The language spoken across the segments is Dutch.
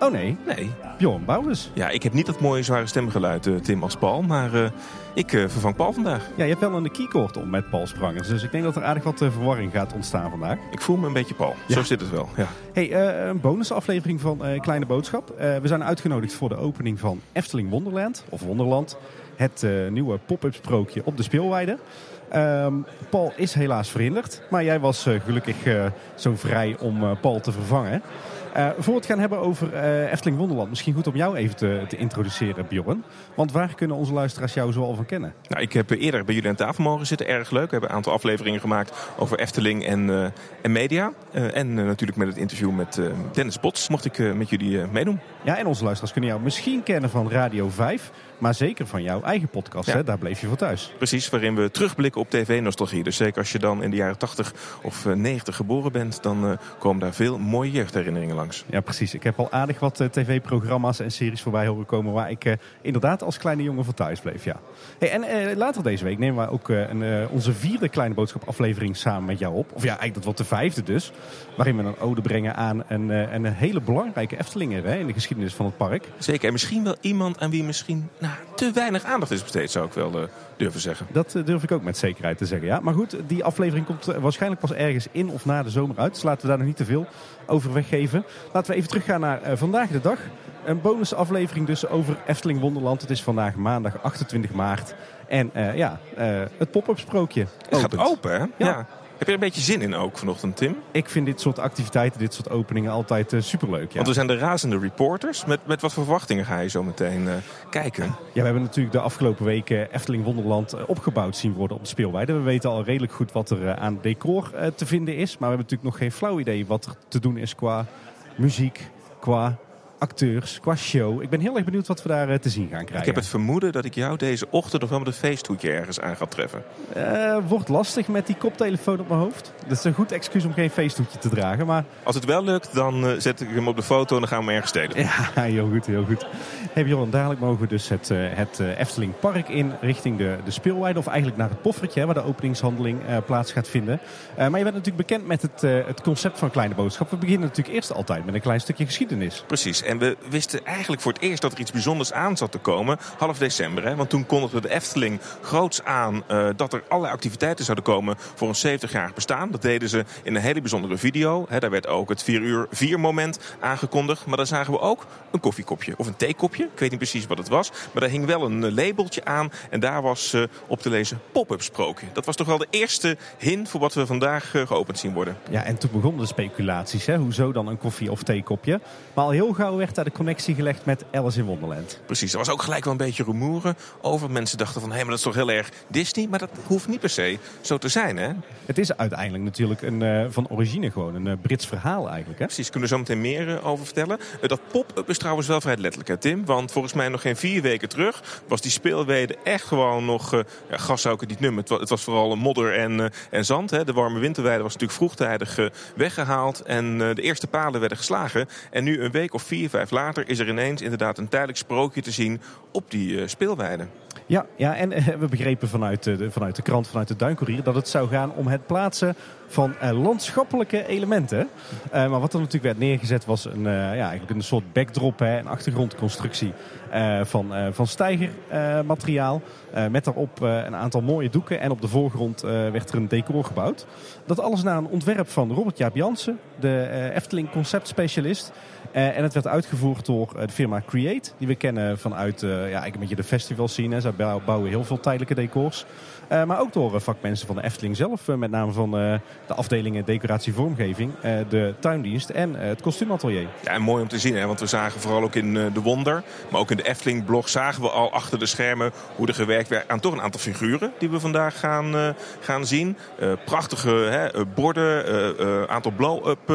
Oh nee, Nee, Bjorn Bouwers. ja, ik heb niet dat mooie zware stemgeluid, eh, Tim, als Paul. Maar eh, ik eh, vervang Paul vandaag. Ja, je hebt wel een keycord om met Paul Sprangers, dus ik denk dat er aardig wat verwarring gaat ontstaan vandaag. Ik voel me een beetje Paul. Ja. Zo zit het wel, ja. Hey, een bonusaflevering van Kleine Boodschap. We zijn uitgenodigd voor de opening van Efteling Wonderland, of Wonderland. Het nieuwe pop-up sprookje op de speelweide. Ehm, Paul is helaas verhinderd, maar jij was gelukkig zo vrij om Paul te vervangen. Eh, voor we het gaan hebben over eh, Efteling Wonderland, misschien goed om jou even te, te introduceren, Bjorn. Want waar kunnen onze luisteraars jou zoal van kennen? Nou, ik heb eerder bij jullie aan tafel mogen zitten. Erg leuk. We hebben een aantal afleveringen gemaakt over Efteling en, eh, en media. En natuurlijk met het interview met Dennis Bots mocht ik met jullie meedoen. Ja, en onze luisteraars kunnen jou misschien kennen van Radio 5, maar zeker van jouw eigen podcast. Ja. Hè? Daar bleef je voor thuis. Precies, waarin we terugblikken op tv-nostalgie. Dus zeker als je dan in de jaren 80 of eh, 90 geboren bent, dan eh, komen daar veel mooie jeugdherinneringen langs. Ja, precies. Ik heb al aardig wat eh, tv-programma's en series voorbij horen komen waar ik eh, inderdaad als kleine jongen voor thuis bleef. Ja. Hey, en eh, later deze week nemen wij ook eh, een, eh, onze vierde Kleine Boodschap aflevering samen met jou op. Of ja, eigenlijk dat wordt de vijfde dus. Waarin we een ode brengen aan een, eh, een hele belangrijke Eftelinger hè, in de geschiedenis van het park. Zeker, en misschien wel iemand aan wie misschien nou, te weinig aandacht is besteed, zou ik wel eh, durven zeggen. Dat eh, durf ik ook met zekerheid te zeggen. Ja. Maar goed, die aflevering komt eh, waarschijnlijk pas ergens in of na de zomer uit. Dus laten we daar nog niet te veel over weggeven. Laten we even teruggaan naar vandaag de dag. Een bonusaflevering dus over Efteling Wonderland. Het is vandaag maandag 28 maart. En ja, het pop-up sprookje Het gaat opent. open, hè? Ja. Heb je er een beetje zin in ook vanochtend, Tim? Ik vind dit soort activiteiten, dit soort openingen altijd eh, superleuk. Ja. Want we zijn de razende reporters. Met, met wat verwachtingen ga je zo meteen eh, kijken? Ja, we hebben natuurlijk de afgelopen weken Efteling Wonderland eh, opgebouwd zien worden op de speelweide. We weten al redelijk goed wat er aan decor te vinden is. Maar we hebben natuurlijk nog geen flauw idee wat er te doen is qua muziek, qua acteurs, qua show. Ik ben heel erg benieuwd wat we daar eh, te zien gaan krijgen. Ik heb het vermoeden dat ik jou deze ochtend nog wel met een feesthoedje ergens aan ga treffen. Eh, wordt lastig met die koptelefoon op mijn hoofd. Dat is een goed excuus om geen feesthoedje te dragen. Maar Als het wel lukt, dan eh, zet ik hem op de foto en dan gaan we hem ergens stelen. Ja, heel goed, heel goed. Hey Bjorn, dadelijk mogen we dus het, het Efteling Park in richting de, de speelweide. Of eigenlijk naar het poffertje, hè, waar de openingshandeling plaats gaat vinden. Maar je bent natuurlijk bekend met het, het concept van Kleine Boodschap. We beginnen natuurlijk eerst altijd met een klein stukje geschiedenis. Precies, en we wisten eigenlijk voor het eerst dat er iets bijzonders aan zat te komen. Half december, hè? want toen kondigde de Efteling groots aan eh, dat er allerlei activiteiten zouden komen voor een 70-jarig bestaan. Dat deden ze in een hele bijzondere video. Hè? Daar werd ook het 4 uur 4 moment aangekondigd. Maar daar zagen we ook een koffiekopje of een theekopje. Ik weet niet precies wat het was. Maar daar hing wel een eh, labeltje aan. En daar was eh, op te lezen pop-up sprookje. Dat was toch wel de eerste hint voor wat we vandaag geopend zien worden. Ja, en toen begonnen de speculaties. Hè? Hoezo dan een koffie- of theekopje? Maar al heel gauw werd daar de connectie gelegd met Alice in Wonderland. Precies, er was ook gelijk wel een beetje rumoeren over. Mensen dachten van, hé, maar dat is toch heel erg Disney? Maar dat hoeft niet per se zo te zijn, hè? Het is uiteindelijk natuurlijk een, eh, van origine gewoon een eh, Brits verhaal eigenlijk. Hè? Precies, kunnen we zo meteen meer eh, over vertellen. Dat pop-up is trouwens wel vrij letterlijk, hè, Tim? Want volgens mij nog geen vier weken terug was die speelwede echt gewoon nog... eh ja, gas zou ik het niet noemen. Het was, het was vooral modder en, en zand. Hè. De warme winterweide was natuurlijk vroegtijdig eh, weggehaald. En de eerste palen werden geslagen. En nu een week of vier, vijf later is er ineens inderdaad een tijdelijk sprookje te zien op die eh, speelweide. Ja, ja en eh, we begrepen vanuit de, vanuit de krant, vanuit de Duincourier, dat het zou gaan om het plaatsen van eh, landschappelijke elementen. Maar wat er natuurlijk werd neergezet was een, ja, eigenlijk een soort backdrop, hè, een achtergrondconstructie van, van stijgermateriaal. Met daarop een aantal mooie doeken en op de voorgrond werd er een decor gebouwd. Dat alles naar een ontwerp van Robert Jaap Jansen, de Efteling conceptspecialist. Eh, en het werd uitgevoerd door eh, de firma Create, die we kennen vanuit eh, ja, eigenlijk een beetje de festival scene. Zij bou- bouwen heel veel tijdelijke decors. Eh, maar ook door eh, vakmensen van de Efteling zelf, eh, met name van de afdelingen decoratie vormgeving, de tuindienst en het kostuumatelier. Ja, en mooi om te zien, hè? want we zagen vooral ook in De Wonder, maar ook in de Efteling-blog zagen we al achter de schermen hoe er gewerkt werd aan toch een aantal figuren die we vandaag gaan, gaan zien. Prachtige hè, borden, een aantal blow-up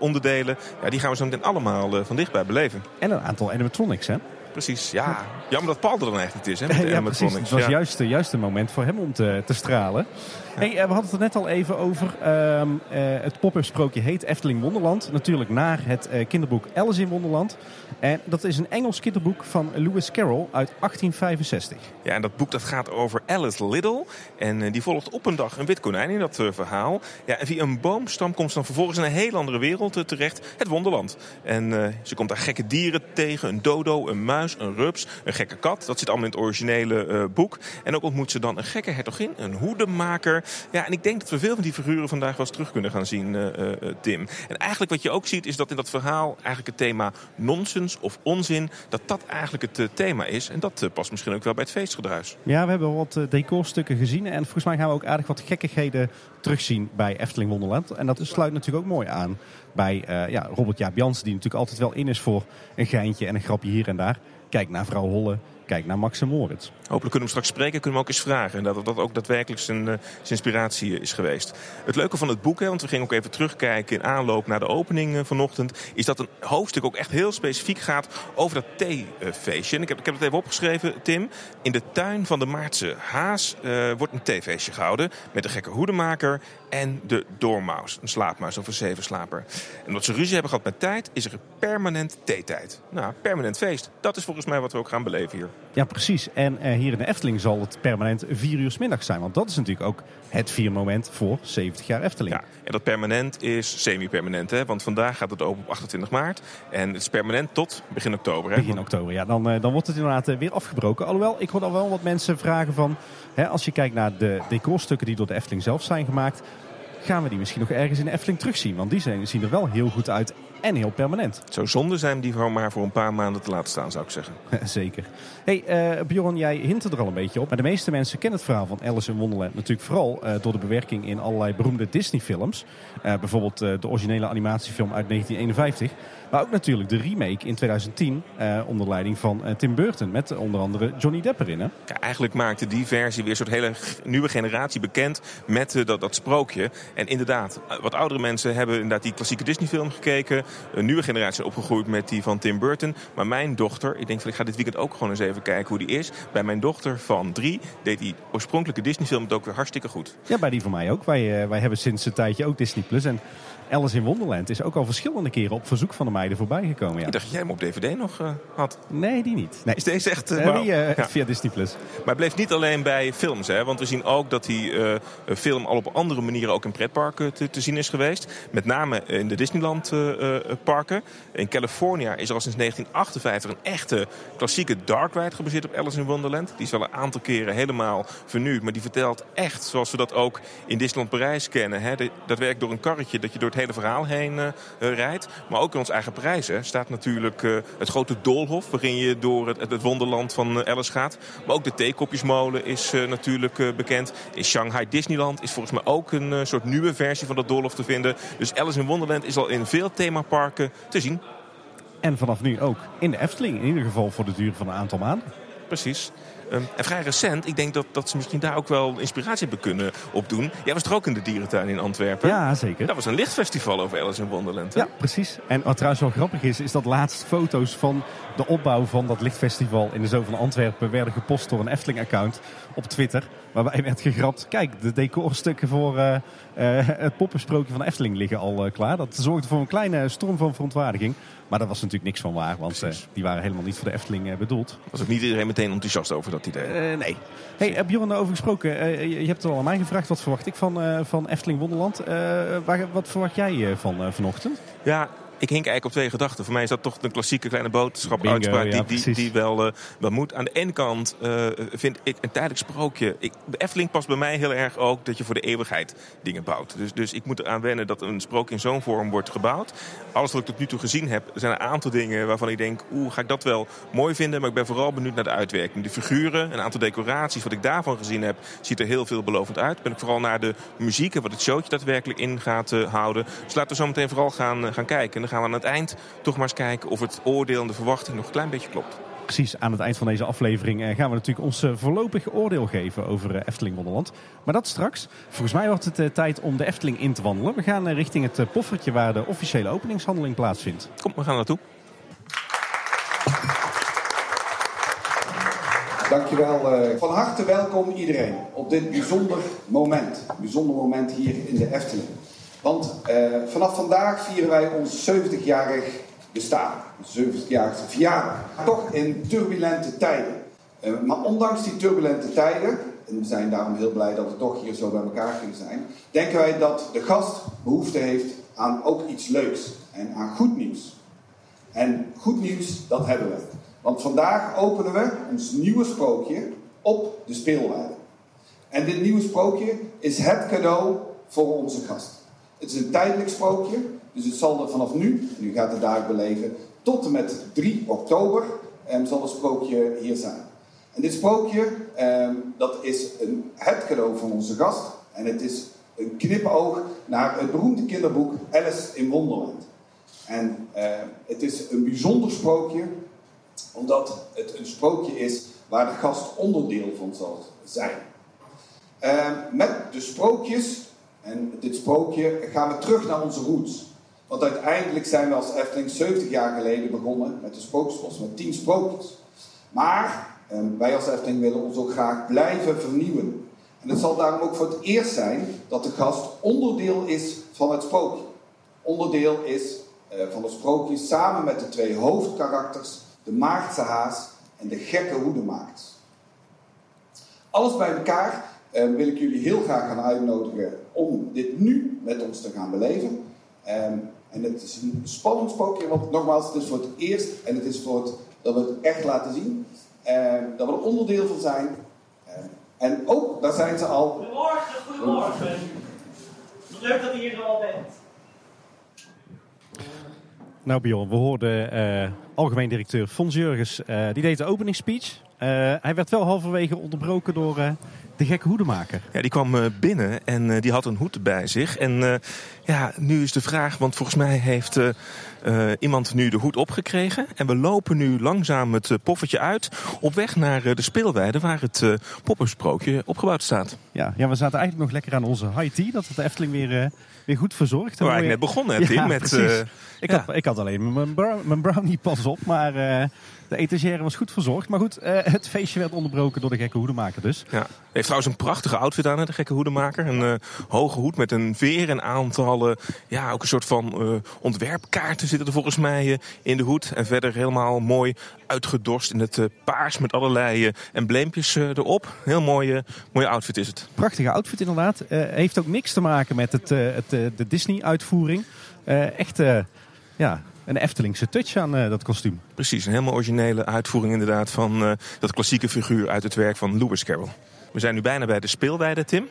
onderdelen. Ja, die gaan we zo meteen allemaal van dichtbij beleven. En een aantal animatronics, hè? Precies, ja. Jammer dat Paul er dan echt niet is, hè, met de ja, precies. Het was Ja. juist, eh, juist het moment voor hem om te, te stralen. Hey, eh, we hadden het er net al even over. Ehm, eh, het pop-up sprookje heet Efteling Wonderland. Natuurlijk naar het eh, kinderboek Alice in Wonderland. En dat is een Engels kinderboek van Lewis Carroll uit 1865. Ja, en dat boek dat gaat over Alice Liddell. En die volgt op een dag een wit konijn in dat verhaal. Ja, en via een boomstam komt ze dan vervolgens in een heel andere wereld terecht. Het Wonderland. En ze komt daar gekke dieren tegen. Een dodo, een muis, een rups, een gekke kat. Dat zit allemaal in het originele boek. En ook ontmoet ze dan een gekke hertogin, een hoedemaker. Ja, en ik denk dat we veel van die figuren vandaag wel eens terug kunnen gaan zien, eh, eh, eh, Tim. En eigenlijk wat je ook ziet is dat in dat verhaal eigenlijk het thema nonsens of onzin... dat dat eigenlijk het thema is. En dat past misschien ook wel bij het feestgedruis. Ja, we hebben wat decorstukken gezien. En volgens mij gaan we ook aardig wat gekkigheden terugzien bij Efteling Wonderland. En dat sluit natuurlijk ook mooi aan bij ja, Robert Jaap Jansen, die natuurlijk altijd wel in is voor een geintje en een grapje hier en daar. Kijk naar vrouw Holle, kijk naar Max en. Hopelijk kunnen we hem straks spreken, kunnen we ook eens vragen. En dat dat ook daadwerkelijk zijn, eh, zijn inspiratie is geweest. Het leuke van het boek, hè, want we gingen ook even terugkijken in aanloop naar de opening eh, vanochtend, is dat een hoofdstuk ook echt heel specifiek gaat over dat theefeestje. En ik heb, ik heb het even opgeschreven, Tim. In de tuin van de Maartse Haas eh, wordt een theefeestje gehouden met de gekke hoedemaker en de doormaus, een slaapmuis of een zevenslaper. En omdat ze ruzie hebben gehad met tijd, is er permanent theetijd. Nou, permanent feest. Dat is volgens mij wat we ook gaan beleven hier. Ja, precies. En eh, hier in de Efteling zal het permanent vier uur 's middags zijn. Want dat is natuurlijk ook het viermoment voor 70 jaar Efteling. Ja, en dat permanent is semi-permanent, hè? want vandaag gaat het open op 28 maart. En het is permanent tot begin oktober. Hè? Begin oktober, ja. Dan, eh, dan wordt het inderdaad eh, weer afgebroken. Alhoewel, ik hoor al wel wat mensen vragen van... Hè, als je kijkt naar de decorstukken die door de Efteling zelf zijn gemaakt... gaan we die misschien nog ergens in de Efteling terugzien? Want die zijn, zien er wel heel goed uit en heel permanent. Zou zonde zijn die gewoon maar voor een paar maanden te laten staan, zou ik zeggen. Zeker. Hey, eh, Bjorn, jij hint er al een beetje op. Maar de meeste mensen kennen het verhaal van Alice in Wonderland natuurlijk vooral eh, door de bewerking in allerlei beroemde Disney-films. Eh, bijvoorbeeld de originele animatiefilm uit 1951. Maar ook natuurlijk de remake in 2010 eh, onder leiding van eh, Tim Burton. Met onder andere Johnny Depp erin. Hè? Ja, eigenlijk maakte die versie weer een soort hele nieuwe generatie bekend met eh, dat, dat sprookje. En inderdaad, wat oudere mensen hebben inderdaad die klassieke Disney-film gekeken. Een nieuwe generatie is opgegroeid met die van Tim Burton. Maar mijn dochter, ik denk van ik ga dit weekend ook gewoon eens even kijken hoe die is. Bij mijn dochter van drie deed die oorspronkelijke Disney-film het ook weer hartstikke goed. Ja, bij die van mij ook. Wij, wij hebben sinds een tijdje ook Disney Plus. En Alice in Wonderland is ook al verschillende keren op verzoek van de meiden voorbij gekomen. Ja. Ik dacht dat jij hem op DVD nog eh, had. Nee, die niet. Nee. Is deze echt... eh, Eh, wauw. die Ja. via Disney Plus. Maar het bleef niet alleen bij films, hè? want we zien ook dat die film al op andere manieren ook in pretparken te, te zien is geweest. Met name in de Disneyland parken. In California is er al sinds 1958 een echte klassieke dark ride gebaseerd op Alice in Wonderland. Die is wel een aantal keren helemaal vernieuwd, maar die vertelt echt zoals we dat ook in Disneyland Parijs kennen. Hè? Dat werkt door een karretje dat je door het hele verhaal heen eh, eh, rijdt. Maar ook in ons eigen Parijs hè, staat natuurlijk eh, het grote doolhof waarin je door het, het wonderland van Alice gaat. Maar ook de theekopjesmolen is natuurlijk bekend. In Shanghai Disneyland is volgens mij ook een soort nieuwe versie van dat doolhof te vinden. Dus Alice in Wonderland is al in veel themaparken te zien. En vanaf nu ook in de Efteling. In ieder geval voor de duur van een aantal maanden. Precies. Ehm, en vrij recent, ik denk dat, dat ze misschien daar ook wel inspiratie hebben kunnen opdoen. Jij was er ook in de dierentuin in Antwerpen. Ja, zeker. Dat was een lichtfestival over Alice in Wonderland. Hè? Ja, precies. En wat trouwens wel grappig is, is dat laatst foto's van de opbouw van dat lichtfestival in de Zoo van Antwerpen werden gepost door een Efteling-account op Twitter. Waarbij werd gegrapt, kijk, de decorstukken voor eh, eh, het poppensprookje van de Efteling liggen al eh, klaar. Dat zorgde voor een kleine storm van verontwaardiging. Maar daar was natuurlijk niks van waar, want eh, die waren helemaal niet voor de Efteling eh, bedoeld. Was ook niet iedereen meteen enthousiast over dat idee. Eh, nee. Hey, Bjorn, daarover gesproken. je, hebt het al aan mij gevraagd, wat verwacht ik van, van Efteling Wonderland? Wat verwacht jij van vanochtend? Ja, ik hink eigenlijk op twee gedachten. Voor mij is dat toch een klassieke kleine boodschap uitspraak ja, die, die, die wel, eh, wel moet. Aan de ene kant eh, vind ik een tijdelijk sprookje. Ik, de Efteling past bij mij heel erg ook dat je voor de eeuwigheid dingen bouwt. Dus, dus ik moet eraan wennen dat een sprookje in zo'n vorm wordt gebouwd. Alles wat ik tot nu toe gezien heb, zijn een aantal dingen waarvan ik denk, oeh, ga ik dat wel mooi vinden. Maar ik ben vooral benieuwd naar de uitwerking. De figuren, een aantal decoraties, wat ik daarvan gezien heb, ziet er heel veelbelovend uit. Ben ik vooral naar de muziek en wat het showtje daadwerkelijk in gaat eh, houden. Dus laten we zo meteen vooral gaan, gaan kijken. Gaan we aan het eind toch maar eens kijken of het oordeel en de verwachting nog een klein beetje klopt. Precies, aan het eind van deze aflevering eh, gaan we natuurlijk ons eh, voorlopig oordeel geven over eh, Efteling Wonderland. Maar dat straks. Volgens mij wordt het tijd om de Efteling in te wandelen. We gaan richting het poffertje waar de officiële openingshandeling plaatsvindt. Kom, we gaan naartoe. Dankjewel. Van harte welkom iedereen op dit bijzonder moment. Bijzonder moment hier in de Efteling. Want uh, vanaf vandaag vieren wij ons 70-jarig bestaan. 70-jarige verjaardag. Toch in turbulente tijden. Uh, maar ondanks die turbulente tijden, en we zijn daarom heel blij dat we toch hier zo bij elkaar kunnen zijn, denken wij dat de gast behoefte heeft aan ook iets leuks en aan goed nieuws. En goed nieuws, dat hebben we. Want vandaag openen we ons nieuwe sprookje op de speelweide. En dit nieuwe sprookje is het cadeau voor onze gast. Het is een tijdelijk sprookje, dus het zal er vanaf nu, en u gaat het daar beleven, tot en met 3 oktober eh, zal het sprookje hier zijn. En dit sprookje, eh, dat is een, het cadeau van onze gast. En het is een knipoog naar het beroemde kinderboek Alice in Wonderland. En eh, het is een bijzonder sprookje, omdat het een sprookje is waar de gast onderdeel van zal zijn. Met de sprookjes en dit sprookje gaan we terug naar onze roots. Want uiteindelijk zijn we als Efteling 70 jaar geleden begonnen met de Sprookjesbos, met 10 sprookjes. Maar uh, wij als Efteling willen ons ook graag blijven vernieuwen. En het zal daarom ook voor het eerst zijn dat de gast onderdeel is van het sprookje. Onderdeel is uh, van het sprookje samen met de twee hoofdkarakters de Maagdse haas en de gekke hoedemaakt. Alles bij elkaar uh, wil ik jullie heel graag gaan uitnodigen om dit nu met ons te gaan beleven. Um, en het is een spannend sprookje, want nogmaals, het is voor het eerst en het is voor het, dat we het echt laten zien. Uh, dat we er onderdeel van zijn. Uh, en ook, daar zijn ze al. Goedemorgen, goedemorgen. Leuk dat u hier al bent. Nou Bjorn, we hoorden uh, algemeen directeur Fons Jurgens, uh, die deed de openingsspeech. Uh, hij werd wel halverwege onderbroken door de gekke hoedemaker. Ja, die kwam binnen en die had een hoed bij zich. En ja, nu is de vraag, want volgens mij heeft iemand nu de hoed opgekregen. En we lopen nu langzaam het poffertje uit op weg naar de speelweide waar het poppensprookje opgebouwd staat. Ja, ja, we zaten eigenlijk nog lekker aan onze high tea, dat het de Efteling weer, weer goed verzorgd. We waren net begonnen, Tim, ja, met... Ik, ja. had, ik had alleen mijn, brown, mijn brownie pas op, maar uh, de etagère was goed verzorgd. Maar goed, uh, het feestje werd onderbroken door de gekke hoedemaker dus. Ja. heeft trouwens een prachtige outfit aan, de gekke hoedemaker. Een uh, hoge hoed met een veer en aantallen. Ja, ook een soort van ontwerpkaarten zitten er volgens mij in de hoed. En verder helemaal mooi uitgedorst in het paars met allerlei embleempjes erop. Heel mooie, mooie outfit is het. Prachtige outfit inderdaad. heeft ook niks te maken met het, het de Disney-uitvoering. echt ja, een Eftelingse touch aan uh, dat kostuum. Precies, een helemaal originele uitvoering inderdaad van uh, dat klassieke figuur uit het werk van Lewis Carroll. We zijn nu bijna bij de speelweide, Tim.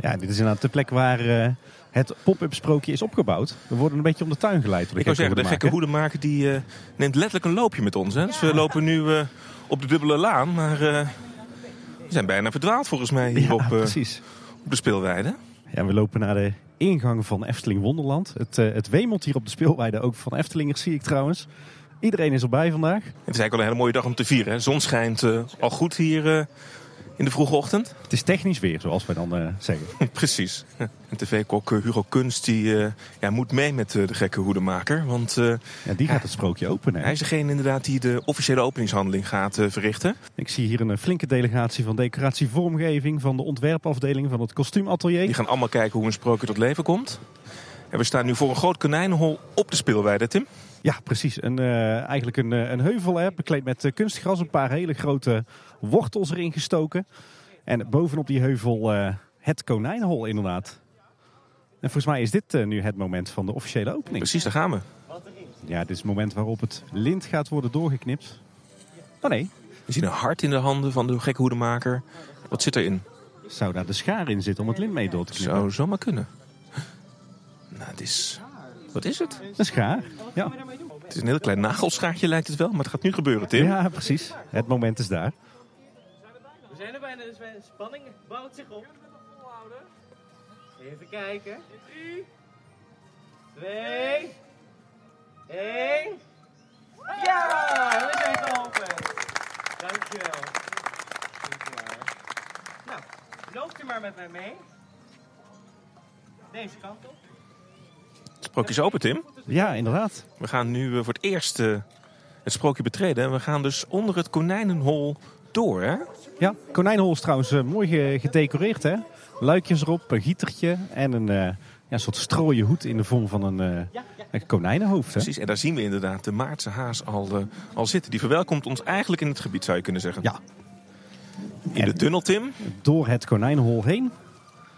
Ja, dit is inderdaad de plek waar uh, het pop-up sprookje is opgebouwd. We worden een beetje om de tuin geleid. Ik zou zeggen, de gekke hoedemaker die neemt letterlijk een loopje met ons. Hè? Dus we lopen nu op de dubbele laan, maar we zijn bijna verdwaald volgens mij hier ja, op, precies. op de speelweide. Ja, we lopen naar de ingang van Efteling Wonderland. Het, uh, het wemelt hier op de speelweide ook van Eftelingers, zie ik trouwens. Iedereen is erbij vandaag. Het is eigenlijk al een hele mooie dag om te vieren. Hè? De zon schijnt uh, al goed hier uh, in de vroege ochtend. Het is technisch weer, zoals wij dan zeggen. Precies. En tv-kok Hugo Kunst die, ja, moet mee met de gekke hoedemaker. Want ja, die gaat het sprookje openen. Hij is degene inderdaad die de officiële openingshandeling gaat verrichten. Ik zie hier een flinke delegatie van decoratievormgeving, van de ontwerpafdeling, van het kostuumatelier. Die gaan allemaal kijken hoe een sprookje tot leven komt. En we staan nu voor een groot konijnenhol op de speelweide, Tim. Ja, precies. Een, eigenlijk een, een heuvel, hè, bekleed met kunstgras. Een paar hele grote wortels erin gestoken. En bovenop die heuvel uh, het konijnenhol inderdaad. En volgens mij is dit nu het moment van de officiële opening. Precies, daar gaan we. Ja, dit is het moment waarop het lint gaat worden doorgeknipt. Oh nee. We zien een hart in de handen van de gekke hoedemaker. Wat zit erin? Zou daar de schaar in zitten om het lint mee door te knippen? Zou zomaar kunnen. Nou, het is... Wat is het? Een schaar, ja. Het is een heel klein nagelschaartje lijkt het wel, maar het gaat nu gebeuren, Tim. Ja, precies. Het moment is daar. We zijn er bijna, dus de spanning bouwt zich op. Even kijken. 3, 2, 1. Ja, we zijn geopend. Dankjewel. Dankjewel. Nou, loopt u maar met mij mee. Deze kant op. Het sprookje is open, Tim. Ja, inderdaad. We gaan nu voor het eerst het sprookje betreden. En we gaan dus onder het konijnenhol door, hè? Ja, konijnenhol is trouwens eh, mooi ge- gedecoreerd, hè? Luikjes erop, een gietertje en een eh, ja, soort strooien hoed in de vorm van een, eh, een konijnenhoofd. Hè? Precies, en daar zien we inderdaad de Maartse haas al, al zitten. Die verwelkomt ons eigenlijk in het gebied, zou je kunnen zeggen. Ja, In de tunnel, Tim. door het konijnenhol heen.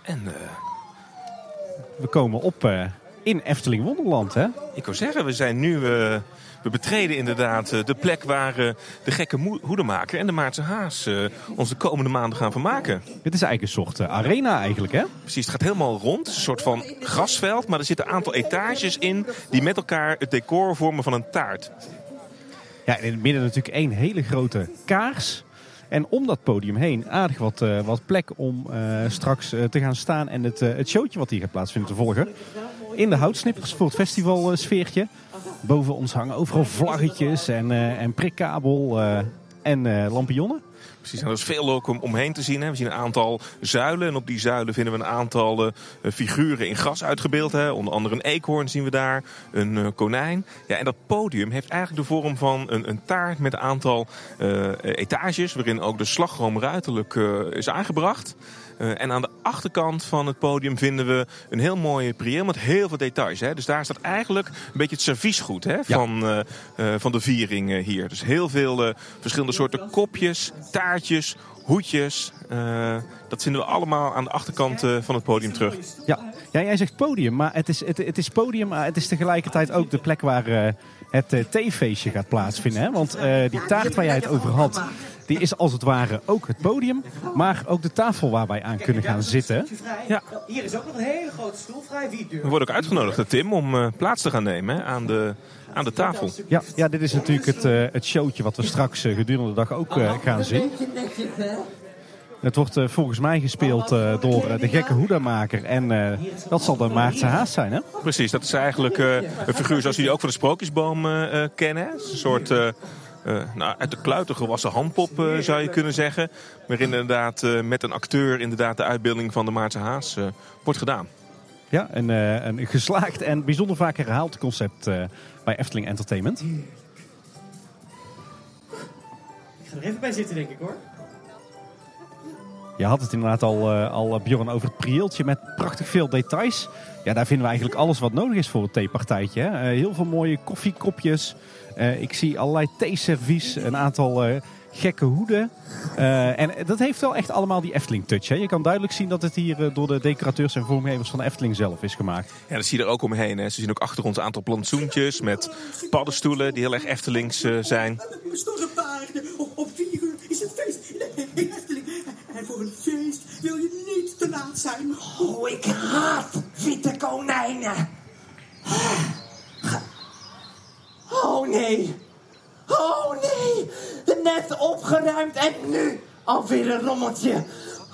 En We komen op in Efteling Wonderland, hè? ik wil zeggen, we zijn nu... we betreden inderdaad eh, de plek waar eh, de gekke hoedemaker en de Maartse haas eh, ons de komende maanden gaan vermaken. Dit is eigenlijk een soort arena eigenlijk, hè? Precies, het gaat helemaal rond. Het is een soort van grasveld, maar er zitten een aantal etages in die met elkaar het decor vormen van een taart. Ja, in het midden natuurlijk één hele grote kaars. En om dat podium heen aardig wat, wat plek om straks te gaan staan en het, het showtje wat hier gaat plaatsvinden te volgen. In de houtsnippers voor het festival eh, sfeertje. Boven ons hangen overal vlaggetjes en, eh, en prikkabel eh, en eh, lampionnen. Precies, en is veel ook om, omheen te zien. Hè. We zien een aantal zuilen en op die zuilen vinden we een aantal figuren in gras uitgebeeld. Hè. Onder andere een eekhoorn zien we daar, een konijn. Ja, en dat podium heeft eigenlijk de vorm van een, een taart met een aantal etages... waarin ook de slagroom ruiterlijk is aangebracht. Eh, en aan de achterkant van het podium vinden we een heel mooi prieel met heel veel details. Hè. Dus daar staat eigenlijk een beetje het serviesgoed hè, van, eh, eh, van de viering hier. Dus heel veel verschillende soorten kopjes, taartjes, hoedjes. Dat vinden we allemaal aan de achterkant van het podium terug. Ja. ja, jij zegt podium, maar het is, het, het is podium, maar het is tegelijkertijd ook de plek waar eh, het theefeestje gaat plaatsvinden. Hè? Want die taart waar jij het over had, die is als het ware ook het podium, maar ook de tafel waar wij aan kunnen gaan zitten. Ja. Hier is ook nog een hele grote stoel vrij. Wie We durft? worden ook uitgenodigd, Tim, om eh, plaats te gaan nemen hè, aan, de, aan de tafel. Ja, ja dit is natuurlijk het, eh, het showtje wat we straks eh, gedurende de dag ook eh, gaan zien. Het wordt volgens mij gespeeld eh, door de gekke hoedemaker en eh, dat zal de Maartse haas zijn, hè? Precies, dat is eigenlijk eh, een figuur zoals jullie ook van de sprookjesboom kennen. een soort eh, eh, nou, uit de kluiten gewassen handpop, eh, zou je kunnen zeggen. Waarin inderdaad eh, met een acteur inderdaad de uitbeelding van de Maartse haas eh, wordt gedaan. Ja, een, eh, een geslaagd en bijzonder vaak herhaald concept eh, bij Efteling Entertainment. Ik ga er even bij zitten, denk ik hoor. Je had het inderdaad al, eh, al Bjorn, over het prieeltje met prachtig veel details. Ja, daar vinden we eigenlijk alles wat nodig is voor het theepartijtje. hè. Heel veel mooie koffiekopjes. Eh, ik zie allerlei theeservies, een aantal eh, gekke hoeden. Eh, en dat heeft wel echt allemaal die Efteling-touch. hè. Je kan duidelijk zien dat het hier door de decorateurs en vormgevers van de Efteling zelf is gemaakt. Ja, dat zie je er ook omheen. Hè. Ze zien ook achter ons een aantal plantsoentjes met paddenstoelen die heel erg Eftelings zijn. Op, op vier uur is het feest in de Efteling. En voor een feest wil je niet te laat zijn. Oh, ik haat witte konijnen. Oh nee. Oh nee. Net opgeruimd en nu alweer een rommeltje.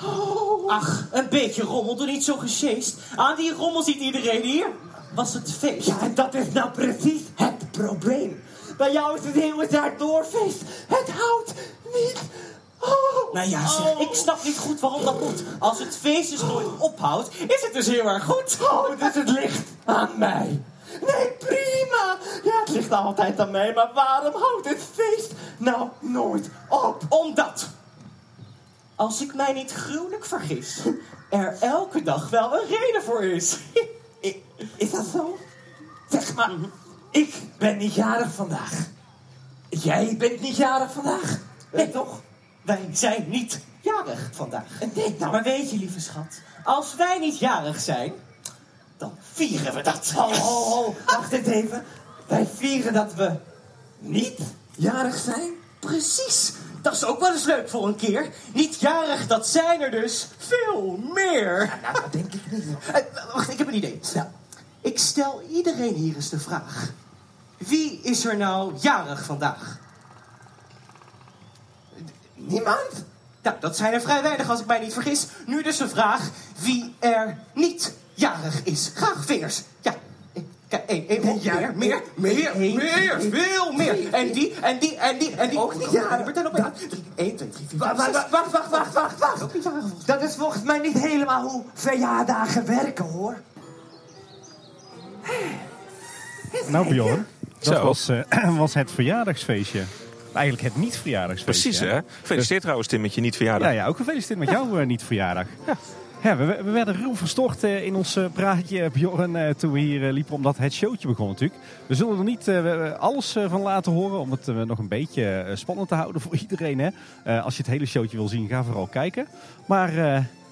Oh. Ach, een beetje rommel, doe niet zo gesjeest. Aan die rommel ziet iedereen hier. Was het feest? Ja, en dat is nou precies het probleem. Bij jou is het hele jaar doorfeest. Het houdt niet. Oh. Nou ja, zeg, ik snap niet goed waarom dat moet. Als het feest dus nooit ophoudt, is het dus heel erg goed. Oh, dus het ligt aan mij. Nee, prima. Ja, het ligt altijd aan mij, maar waarom houdt het feest nou nooit op? Omdat, als ik mij niet gruwelijk vergis, er elke dag wel een reden voor is. Is dat zo? Zeg maar, ik ben niet jarig vandaag. Jij bent niet jarig vandaag. Nee, toch? Wij zijn niet jarig vandaag. Nee, nou. Maar weet je, lieve schat, als wij niet jarig zijn, vieren we dat. Ho, ho, ho. Wacht even. Wij vieren dat we niet jarig zijn? Precies. Dat is ook wel eens leuk voor een keer. Niet jarig, dat zijn er dus veel meer. Nou, dat denk ik niet. Eh, wacht, ik heb een idee. Nou, ik stel iedereen hier eens de vraag. Wie is er nou jarig vandaag? Niemand? Nou, dat zijn er vrij weinig als ik mij niet vergis. Nu dus de vraag wie er niet jarig is. Graag vingers. Ja. Kijk, één, ja, meer, meer, meer, meer, veel meer. En die, en die, en die, en die. Ook niet jarig. Vertel op één. Twee, drie, vier, Wacht, wacht, wacht, wacht, wacht. Volgens Dat is volgens mij niet helemaal hoe verjaardagen werken, hoor. Nou Bjorn, dat was, eh, was het verjaardagsfeestje Eigenlijk het niet-verjaardagsfeest. Precies, hè? Gefeliciteerd trouwens, Tim, met je niet-verjaardag. Ja, ja, ook gefeliciteerd met jouw eh, niet-verjaardag. Ja. We, we werden ruw verstoord eh, in ons eh, praatje, Bjorn, eh, toen we hier liepen, omdat het showtje begon natuurlijk. We zullen er niet alles van laten horen, om het nog een beetje spannend te houden voor iedereen. Hè. Als je het hele showtje wil zien, ga vooral kijken. Maar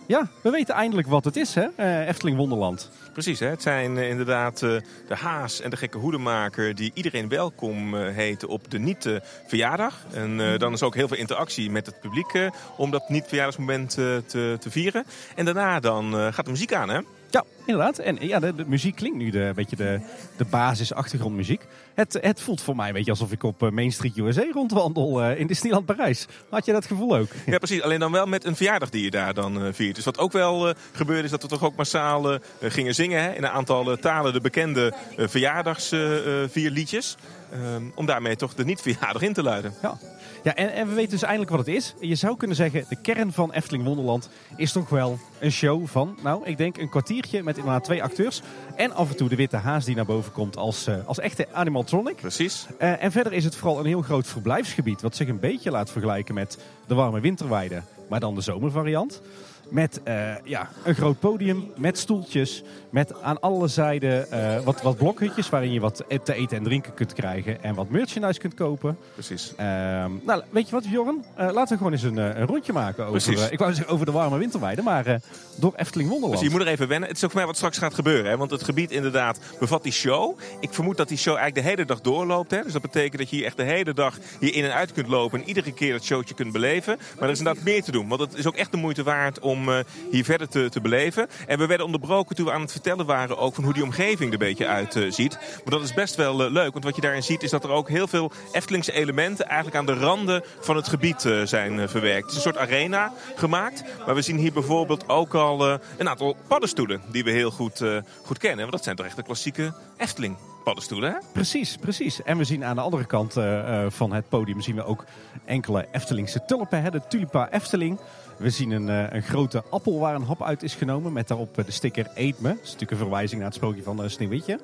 ja, we weten eindelijk wat het is, hè? Eh, Efteling Wonderland. Precies, hè? het zijn eh, inderdaad eh, de haas en de gekke hoedemaker die iedereen welkom heten op de niet-verjaardag. En eh, dan is ook heel veel interactie met het publiek om dat niet-verjaardagsmoment te, te vieren. En daarna dan gaat de muziek aan, hè? Ja, inderdaad. En ja, de, de muziek klinkt nu de, een beetje de, de basis-achtergrondmuziek. Het, het voelt voor mij een beetje alsof ik op eh, Main Street USA rondwandel eh, in Disneyland Parijs. Had je dat gevoel ook? Ja, precies. Alleen dan wel met een verjaardag die je daar dan eh, viert. Dus wat ook wel gebeurde is dat we toch ook massaal gingen zingen. Hè? In een aantal talen de bekende verjaardagsvierliedjes. Ehm, om daarmee toch de niet-verjaardag in te luiden. Ja. Ja, en, en we weten dus eindelijk wat het is. Je zou kunnen zeggen, de kern van Efteling Wonderland is toch wel een show van, nou, ik denk een kwartiertje met inderdaad twee acteurs. En af en toe de witte haas die naar boven komt als, eh, als echte animatronic. Precies. Eh, en verder is het vooral een heel groot verblijfsgebied, wat zich een beetje laat vergelijken met de warme winterweide, maar dan de zomervariant. Met eh, ja, een groot podium, met stoeltjes, met aan alle zijden eh, wat, wat blokhutjes waarin je wat te eten en drinken kunt krijgen en wat merchandise kunt kopen. Precies. Ehm, nou, weet je wat, Bjorn? Eh, laten we gewoon eens een, een rondje maken over, ik wou zeggen over de warme winterweide, maar door Efteling Wonderland. Dus je moet er even wennen. Het is ook voor mij wat straks gaat gebeuren. Hè? Want het gebied inderdaad bevat die show. Ik vermoed dat die show eigenlijk de hele dag doorloopt. Hè? Dus dat betekent dat je hier echt de hele dag hier in en uit kunt lopen. En iedere keer dat showtje kunt beleven. Maar er is inderdaad meer te doen. Want het is ook echt de moeite waard om eh, hier verder te, te beleven. En we werden onderbroken toen we aan het vertellen waren ook van hoe die omgeving er een beetje uitziet. ziet. Maar dat is best wel eh, leuk. Want wat je daarin ziet is dat er ook heel veel Eftelingse elementen eigenlijk aan de randen van het gebied eh, zijn eh, verwerkt. Het is een soort arena gemaakt. Maar we zien hier bijvoorbeeld ook al eh, een aantal paddenstoelen die we heel goed, eh, goed kennen. Want dat zijn toch echt de klassieke Efteling hè? Precies, precies. En we zien aan de andere kant eh, eh, van het podium zien we ook enkele Eftelingse tulpen, hè, de Tulipa Efteling. We zien een, eh, een grote appel waar een hap uit is genomen met daarop eh, de sticker Eet me. Dat is natuurlijk een verwijzing naar het sprookje van eh, Sneeuwwitje.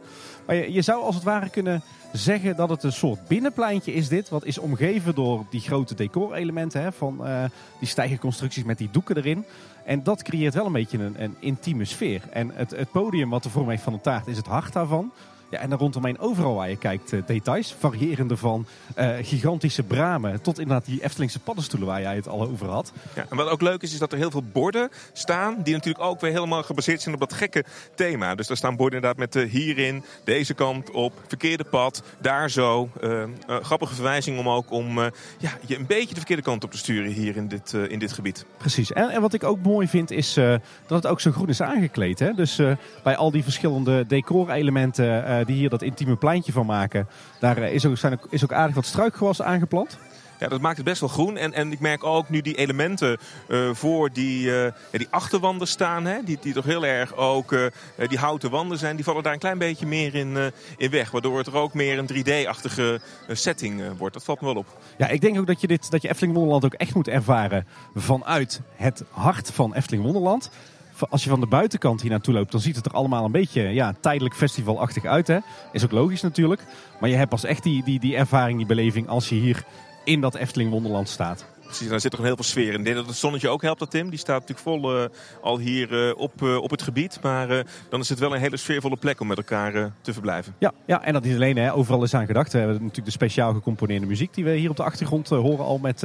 Maar je, je zou als het ware kunnen zeggen dat het een soort binnenpleintje is dit. Wat is omgeven door die grote decorelementen hè, van eh, die stijgerconstructies met die doeken erin. En dat creëert wel een beetje een, een intieme sfeer. En het, het podium wat de vorm heeft van een taart is het hart daarvan. Ja, en dan rondomheen overal waar je kijkt eh, details. Variërende van eh, gigantische bramen tot inderdaad die Eftelingse paddenstoelen waar jij het al over had. Ja, en wat ook leuk is, is dat er heel veel borden staan. Die natuurlijk ook weer helemaal gebaseerd zijn op dat gekke thema. Dus daar staan borden inderdaad met eh, hierin, deze kant op, verkeerde pad, daar zo. Grappige verwijzing om ook om ja, je een beetje de verkeerde kant op te sturen hier in dit, in dit gebied. Precies. En, en wat ik ook mooi vind is dat het ook zo groen is aangekleed. Hè? Dus bij al die verschillende decorelementen die hier dat intieme pleintje van maken, daar eh, is, ook, zijn ook, is ook aardig wat struikgewas aangeplant. Ja, dat maakt het best wel groen. En, en ik merk ook nu die elementen eh, voor die, eh, die achterwanden staan. Hè, die, die toch heel erg ook eh, eh, die houten wanden zijn. Die vallen daar een klein beetje meer in, eh, in weg. Waardoor het er ook meer een 3D-achtige eh, setting eh, wordt. Dat valt me wel op. Ja, ik denk ook dat je, dit, dat je Efteling Wonderland ook echt moet ervaren vanuit het hart van Efteling Wonderland. Als je van de buitenkant hier naartoe loopt, dan ziet het er allemaal een beetje ja, tijdelijk festivalachtig uit. Hè? Is ook logisch natuurlijk. Maar je hebt pas echt die, die, die ervaring, die beleving als je hier in dat Efteling Wonderland staat. Precies, daar zit een heel veel sfeer in. Ik denk dat het zonnetje ook helpt, dat Tim. Die staat natuurlijk vol eh, al hier eh, op, eh, op het gebied. Maar dan is het wel een hele sfeervolle plek om met elkaar te verblijven. Ja, ja, en dat niet alleen. Hè. Overal is aan gedacht. We hebben natuurlijk de speciaal gecomponeerde muziek die we hier op de achtergrond horen al met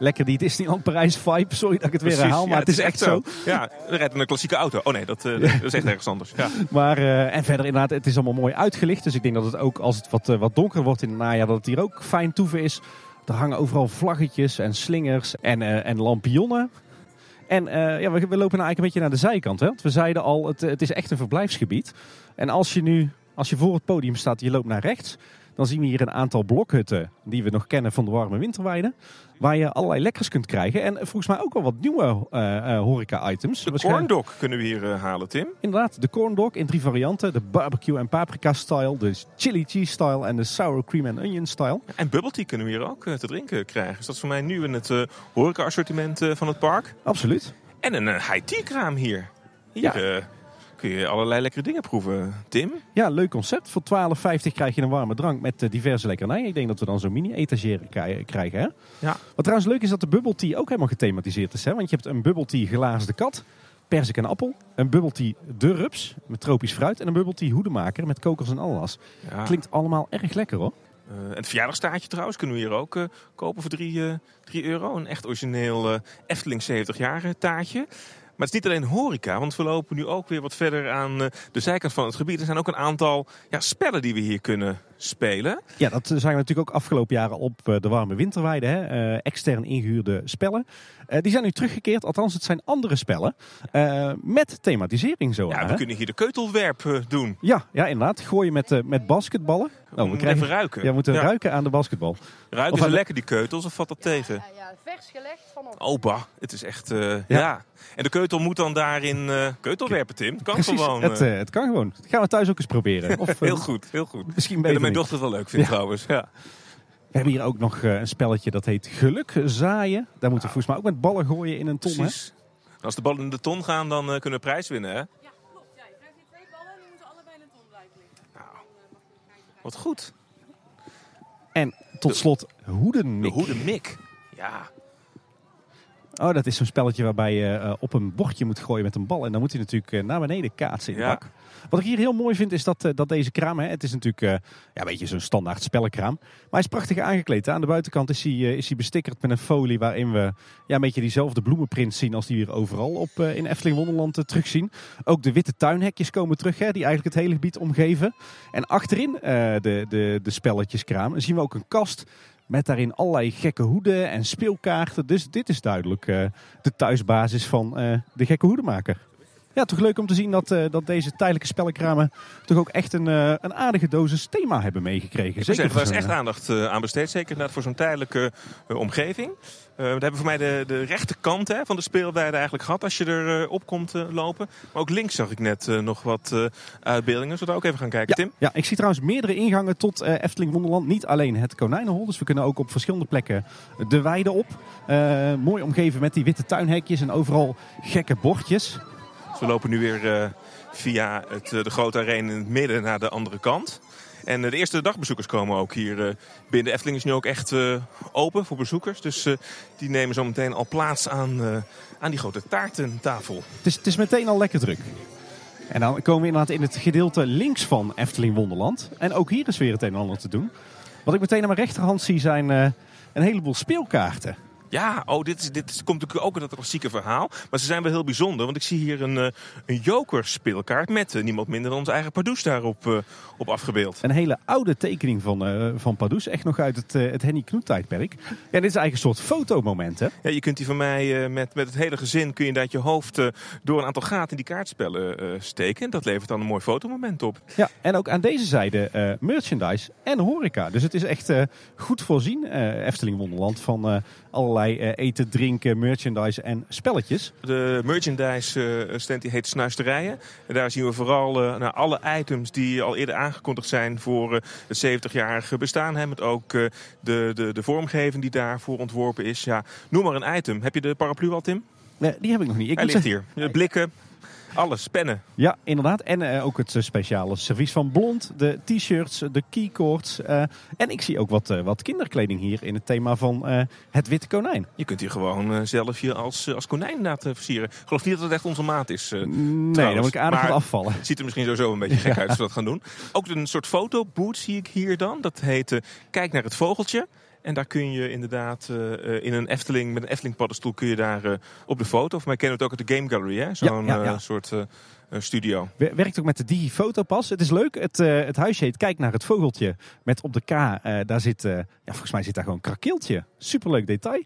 lekker die Disneyland Parijs vibe. Sorry dat ik het weer Precies, herhaal, maar ja, het is echt zo. Ja, er rijdt een klassieke auto. Oh nee, dat, eh, dat is echt ergens anders. Ja. Maar, eh, en verder inderdaad, het is allemaal mooi uitgelicht. Dus ik denk dat het ook als het wat, eh, wat donker wordt in het najaar, dat het hier ook fijn toeven is. Er hangen overal vlaggetjes en slingers en, en lampionnen. En ja, we, we lopen nou eigenlijk een beetje naar de zijkant. Hè? Want we zeiden al, het, het is echt een verblijfsgebied. En als je nu, als je voor het podium staat, je loopt naar rechts. Dan zien we hier een aantal blokhutten die we nog kennen van de warme winterweide. Waar je allerlei lekkers kunt krijgen. En volgens mij ook wel wat nieuwe eh, eh, horeca-items. De Waarschijnlijk- corn dog kunnen we hier eh, halen, Tim. Inderdaad, de corn dog in drie varianten. De barbecue en paprika style, de chili cheese style en de sour cream and onion style. En bubble tea kunnen we hier ook te drinken krijgen. Dus dat is voor mij nu in het horeca-assortiment van het park. Absoluut. En een high tea kraam hier. Hier Ja. Kun je allerlei lekkere dingen proeven. Tim? Ja, leuk concept. Voor 12,50 krijg je een warme drank met eh, diverse lekkernijen. Ik denk dat we dan zo'n mini-etagere kri- krijgen. Hè? Ja. Wat trouwens leuk is dat de bubble tea ook helemaal gethematiseerd is. Hè? Want je hebt een bubble tea glazen kat, persik en appel. Een bubble tea de rups met tropisch fruit. En een bubble tea hoedemaker met kokos en ananas. ja. Klinkt allemaal erg lekker hoor. Eh, en het verjaardagstaartje trouwens kunnen we hier ook eh, kopen voor 3 euro. Een echt origineel eh, Efteling 70 jaar taartje. Maar het is niet alleen horeca, want we lopen nu ook weer wat verder aan eh, de zijkant van het gebied. Er zijn ook een aantal ja, spellen die we hier kunnen spelen. Ja, dat zijn we natuurlijk ook afgelopen jaren op eh, de warme winterweide. Hè? eh, extern ingehuurde spellen. Eh, die zijn nu teruggekeerd, althans het zijn andere spellen. eh, met thematisering zo. Ja, hè? we kunnen hier de keutelwerp doen. ja, ja, inderdaad. Gooien met, eh, met basketballen. we moeten even ruiken. Ja, we moeten Ja. ruiken aan de basketbal. Ruiken Of ze aan- lekker die keutels of valt dat tegen? Ja, ja, vers gelegd vanop. Opa, het is echt, eh, ja. En de keutel moet dan daarin eh keutelwerpen, Tim. Kan Precies, gewoon. het, het kan gewoon. Dat gaan we thuis ook eens proberen. Of, heel goed, heel goed. Misschien En beter mijn dochter het wel leuk vindt Ja. trouwens. Ja. We hebben hier ook nog eh, een spelletje dat heet Geluk zaaien. Daar moeten we volgens mij ook met ballen gooien in een ton. Hè? Precies. Als de ballen in de ton gaan, dan eh, kunnen we prijs winnen, hè? Ja, klopt. Ja, je krijgt hier twee ballen en die moeten allebei in een ton blijven liggen. Wat goed. En tot slot De hoedenmik. Ja. Oh, dat is zo'n spelletje waarbij je eh, op een bordje moet gooien met een bal. En dan moet hij natuurlijk naar beneden kaatsen in de Ja. bak. Wat ik hier heel mooi vind is dat, eh, dat deze kraam, hè, het is natuurlijk eh, ja, een beetje zo'n standaard spellenkraam. Maar hij is prachtig aangekleed. Aan de buitenkant is hij, eh, is hij bestickerd met een folie waarin we ja, een beetje diezelfde bloemenprint zien als die we hier overal op, in Efteling Wonderland terugzien. Ook de witte tuinhekjes komen terug, hè, die eigenlijk het hele gebied omgeven. En achterin de, de, de spelletjeskraam zien we ook een kast met daarin allerlei gekke hoeden en speelkaarten. Dus dit is duidelijk de thuisbasis van de gekke hoedenmaker. Ja, toch leuk om te zien dat, eh, dat deze tijdelijke spellenkramen toch ook echt een, eh, een aardige dosis thema hebben meegekregen. Voor daar is echt aandacht eh, aan besteed. Zeker voor zo'n tijdelijke omgeving. We hebben voor mij de, de rechterkant hè, van de speelweide eigenlijk gehad. Als je er eh, op komt lopen. Maar ook links zag ik net nog wat uitbeeldingen. Zullen we daar ook even gaan kijken, Ja, Tim? ja, ik zie trouwens meerdere ingangen tot Efteling Wonderland. Niet alleen het konijnenhol, dus we kunnen ook op verschillende plekken de weide op. Mooi omgeven met die witte tuinhekjes en overal gekke bordjes. We lopen nu weer eh, via het, eh, de grote arena in het midden naar de andere kant. En eh, de eerste dagbezoekers komen ook hier binnen. Efteling is nu ook echt open voor bezoekers. Dus die nemen zo meteen al plaats aan, aan die grote taartentafel. Het is, het is meteen al lekker druk. En dan komen we inderdaad in het gedeelte links van Efteling Wonderland. En ook hier is weer het een en ander te doen. Wat ik meteen aan mijn rechterhand zie zijn een heleboel speelkaarten. Ja, oh, dit, is, dit is- komt natuurlijk ook uit dat klassieke verhaal. Maar ze zijn wel heel bijzonder, want ik zie hier een, eh, een joker-speelkaart met eh, niemand minder dan onze eigen Pardoes daarop eh, op afgebeeld. Een hele oude tekening van, eh van Pardoes. Echt nog uit het, het Henny Knoet tijdperk. Ja, dit is eigenlijk een soort fotomoment hè. Ja, je kunt die van mij met, met het hele gezin kun je inderdaad je hoofd door een aantal gaten in die kaartspellen steken. Dat levert dan een mooi fotomoment op. Ja, en ook aan deze zijde merchandise en horeca. Dus het is echt goed voorzien, Efteling Wonderland, van allerlei eh, eten, drinken, merchandise en spelletjes. De merchandise eh, stand die heet Snuisterijen. En daar zien we vooral eh, naar alle items die al eerder aangekondigd zijn voor het 70-jarige bestaan. Hè, met ook de, de, de vormgeving die daarvoor ontworpen is. Ja, noem maar een item. Heb je de paraplu al, Tim? Nee, die heb ik nog niet. Ik Hij ligt hier. De blikken, alles, pennen. Ja, inderdaad. En eh, ook het eh, speciale servies van Blond, de t-shirts, de keycords. eh, en ik zie ook wat, wat kinderkleding hier in het thema van het witte konijn. Je kunt hier gewoon zelf je als, als konijn laten versieren. Ik geloof niet dat het echt onze maat is. Nee, Trouwens, dan moet ik aardig wat afvallen. Het ziet er misschien sowieso een beetje gek uit als we dat gaan doen. Ook een soort fotoboot zie ik hier dan. Dat heet Kijk naar het vogeltje. En daar kun je inderdaad eh, eh, in een Efteling, met een Efteling paddenstoel kun je daar eh, op de foto. Of mij kennen we het ook uit de Game Gallery, hè? Zo'n Ja, ja, ja. soort studio. Wer- Werkt ook met de Digifotopas. Het is leuk. Het, het huisje heet Kijk naar het vogeltje. Met op de K, daar zit, ja, volgens mij zit daar gewoon krakeeltje. Superleuk detail.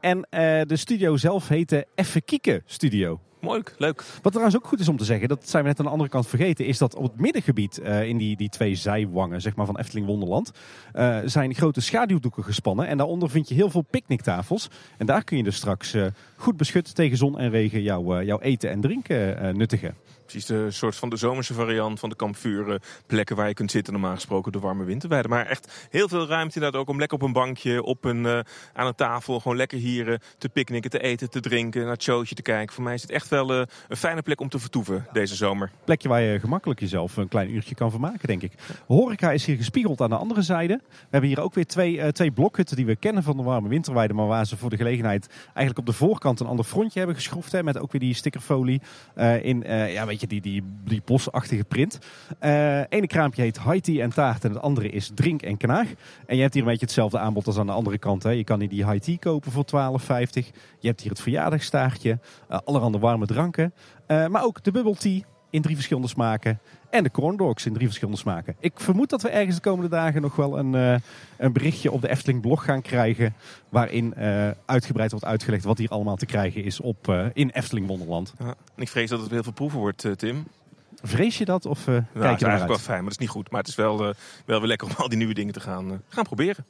En de studio zelf heet de Effe Kieken Studio. Mooi, leuk. Wat trouwens ook goed is om te zeggen, dat zijn we net aan de andere kant vergeten, is dat op het middengebied, eh, in die, die twee zijwangen zeg maar, van Efteling Wonderland, eh, zijn grote schaduwdoeken gespannen. En daaronder vind je heel veel picknicktafels. En daar kun je dus straks eh, goed beschut tegen zon en regen jouw, jouw eten en drinken nuttigen. Precies, de soort van de zomerse variant van de kampvuren. Plekken waar je kunt zitten, normaal gesproken de warme winterweide. Maar echt heel veel ruimte inderdaad ook om lekker op een bankje, op een, eh, aan een tafel, gewoon lekker hier eh, te picknicken, te eten, te drinken, naar het showtje te kijken. Voor mij is het echt wel eh, een fijne plek om te vertoeven deze zomer. Plekje waar je gemakkelijk jezelf een klein uurtje kan vermaken, denk ik. Horeca is hier gespiegeld aan de andere zijde. We hebben hier ook weer twee, twee blokhutten die we kennen van de warme winterweide. Maar waar ze voor de gelegenheid eigenlijk op de voorkant een ander frontje hebben geschroefd. Hè, met ook weer die stickerfolie in ja, weet je, die, die, bosachtige print. Eh ene kraampje heet high tea en taart en het andere is drink en knaag. En je hebt hier een beetje hetzelfde aanbod als aan de andere kant. Hè. Je kan hier die high tea kopen voor 12,50. Je hebt hier het verjaardagstaartje, uh, allerhande warme dranken. Eh, maar ook de bubble tea in drie verschillende smaken. En de corn dogs in drie verschillende smaken. Ik vermoed dat we ergens de komende dagen nog wel een, eh, een berichtje op de Efteling blog gaan krijgen. Waarin eh, uitgebreid wordt uitgelegd wat hier allemaal te krijgen is op, eh, in Efteling Wonderland. Ja. En ik vrees dat het heel veel proeven wordt, Tim. Vrees je dat of kijk je is naar eigenlijk wel fijn, maar dat is niet goed. Maar het is wel, wel weer lekker om al die nieuwe dingen te gaan, gaan proberen.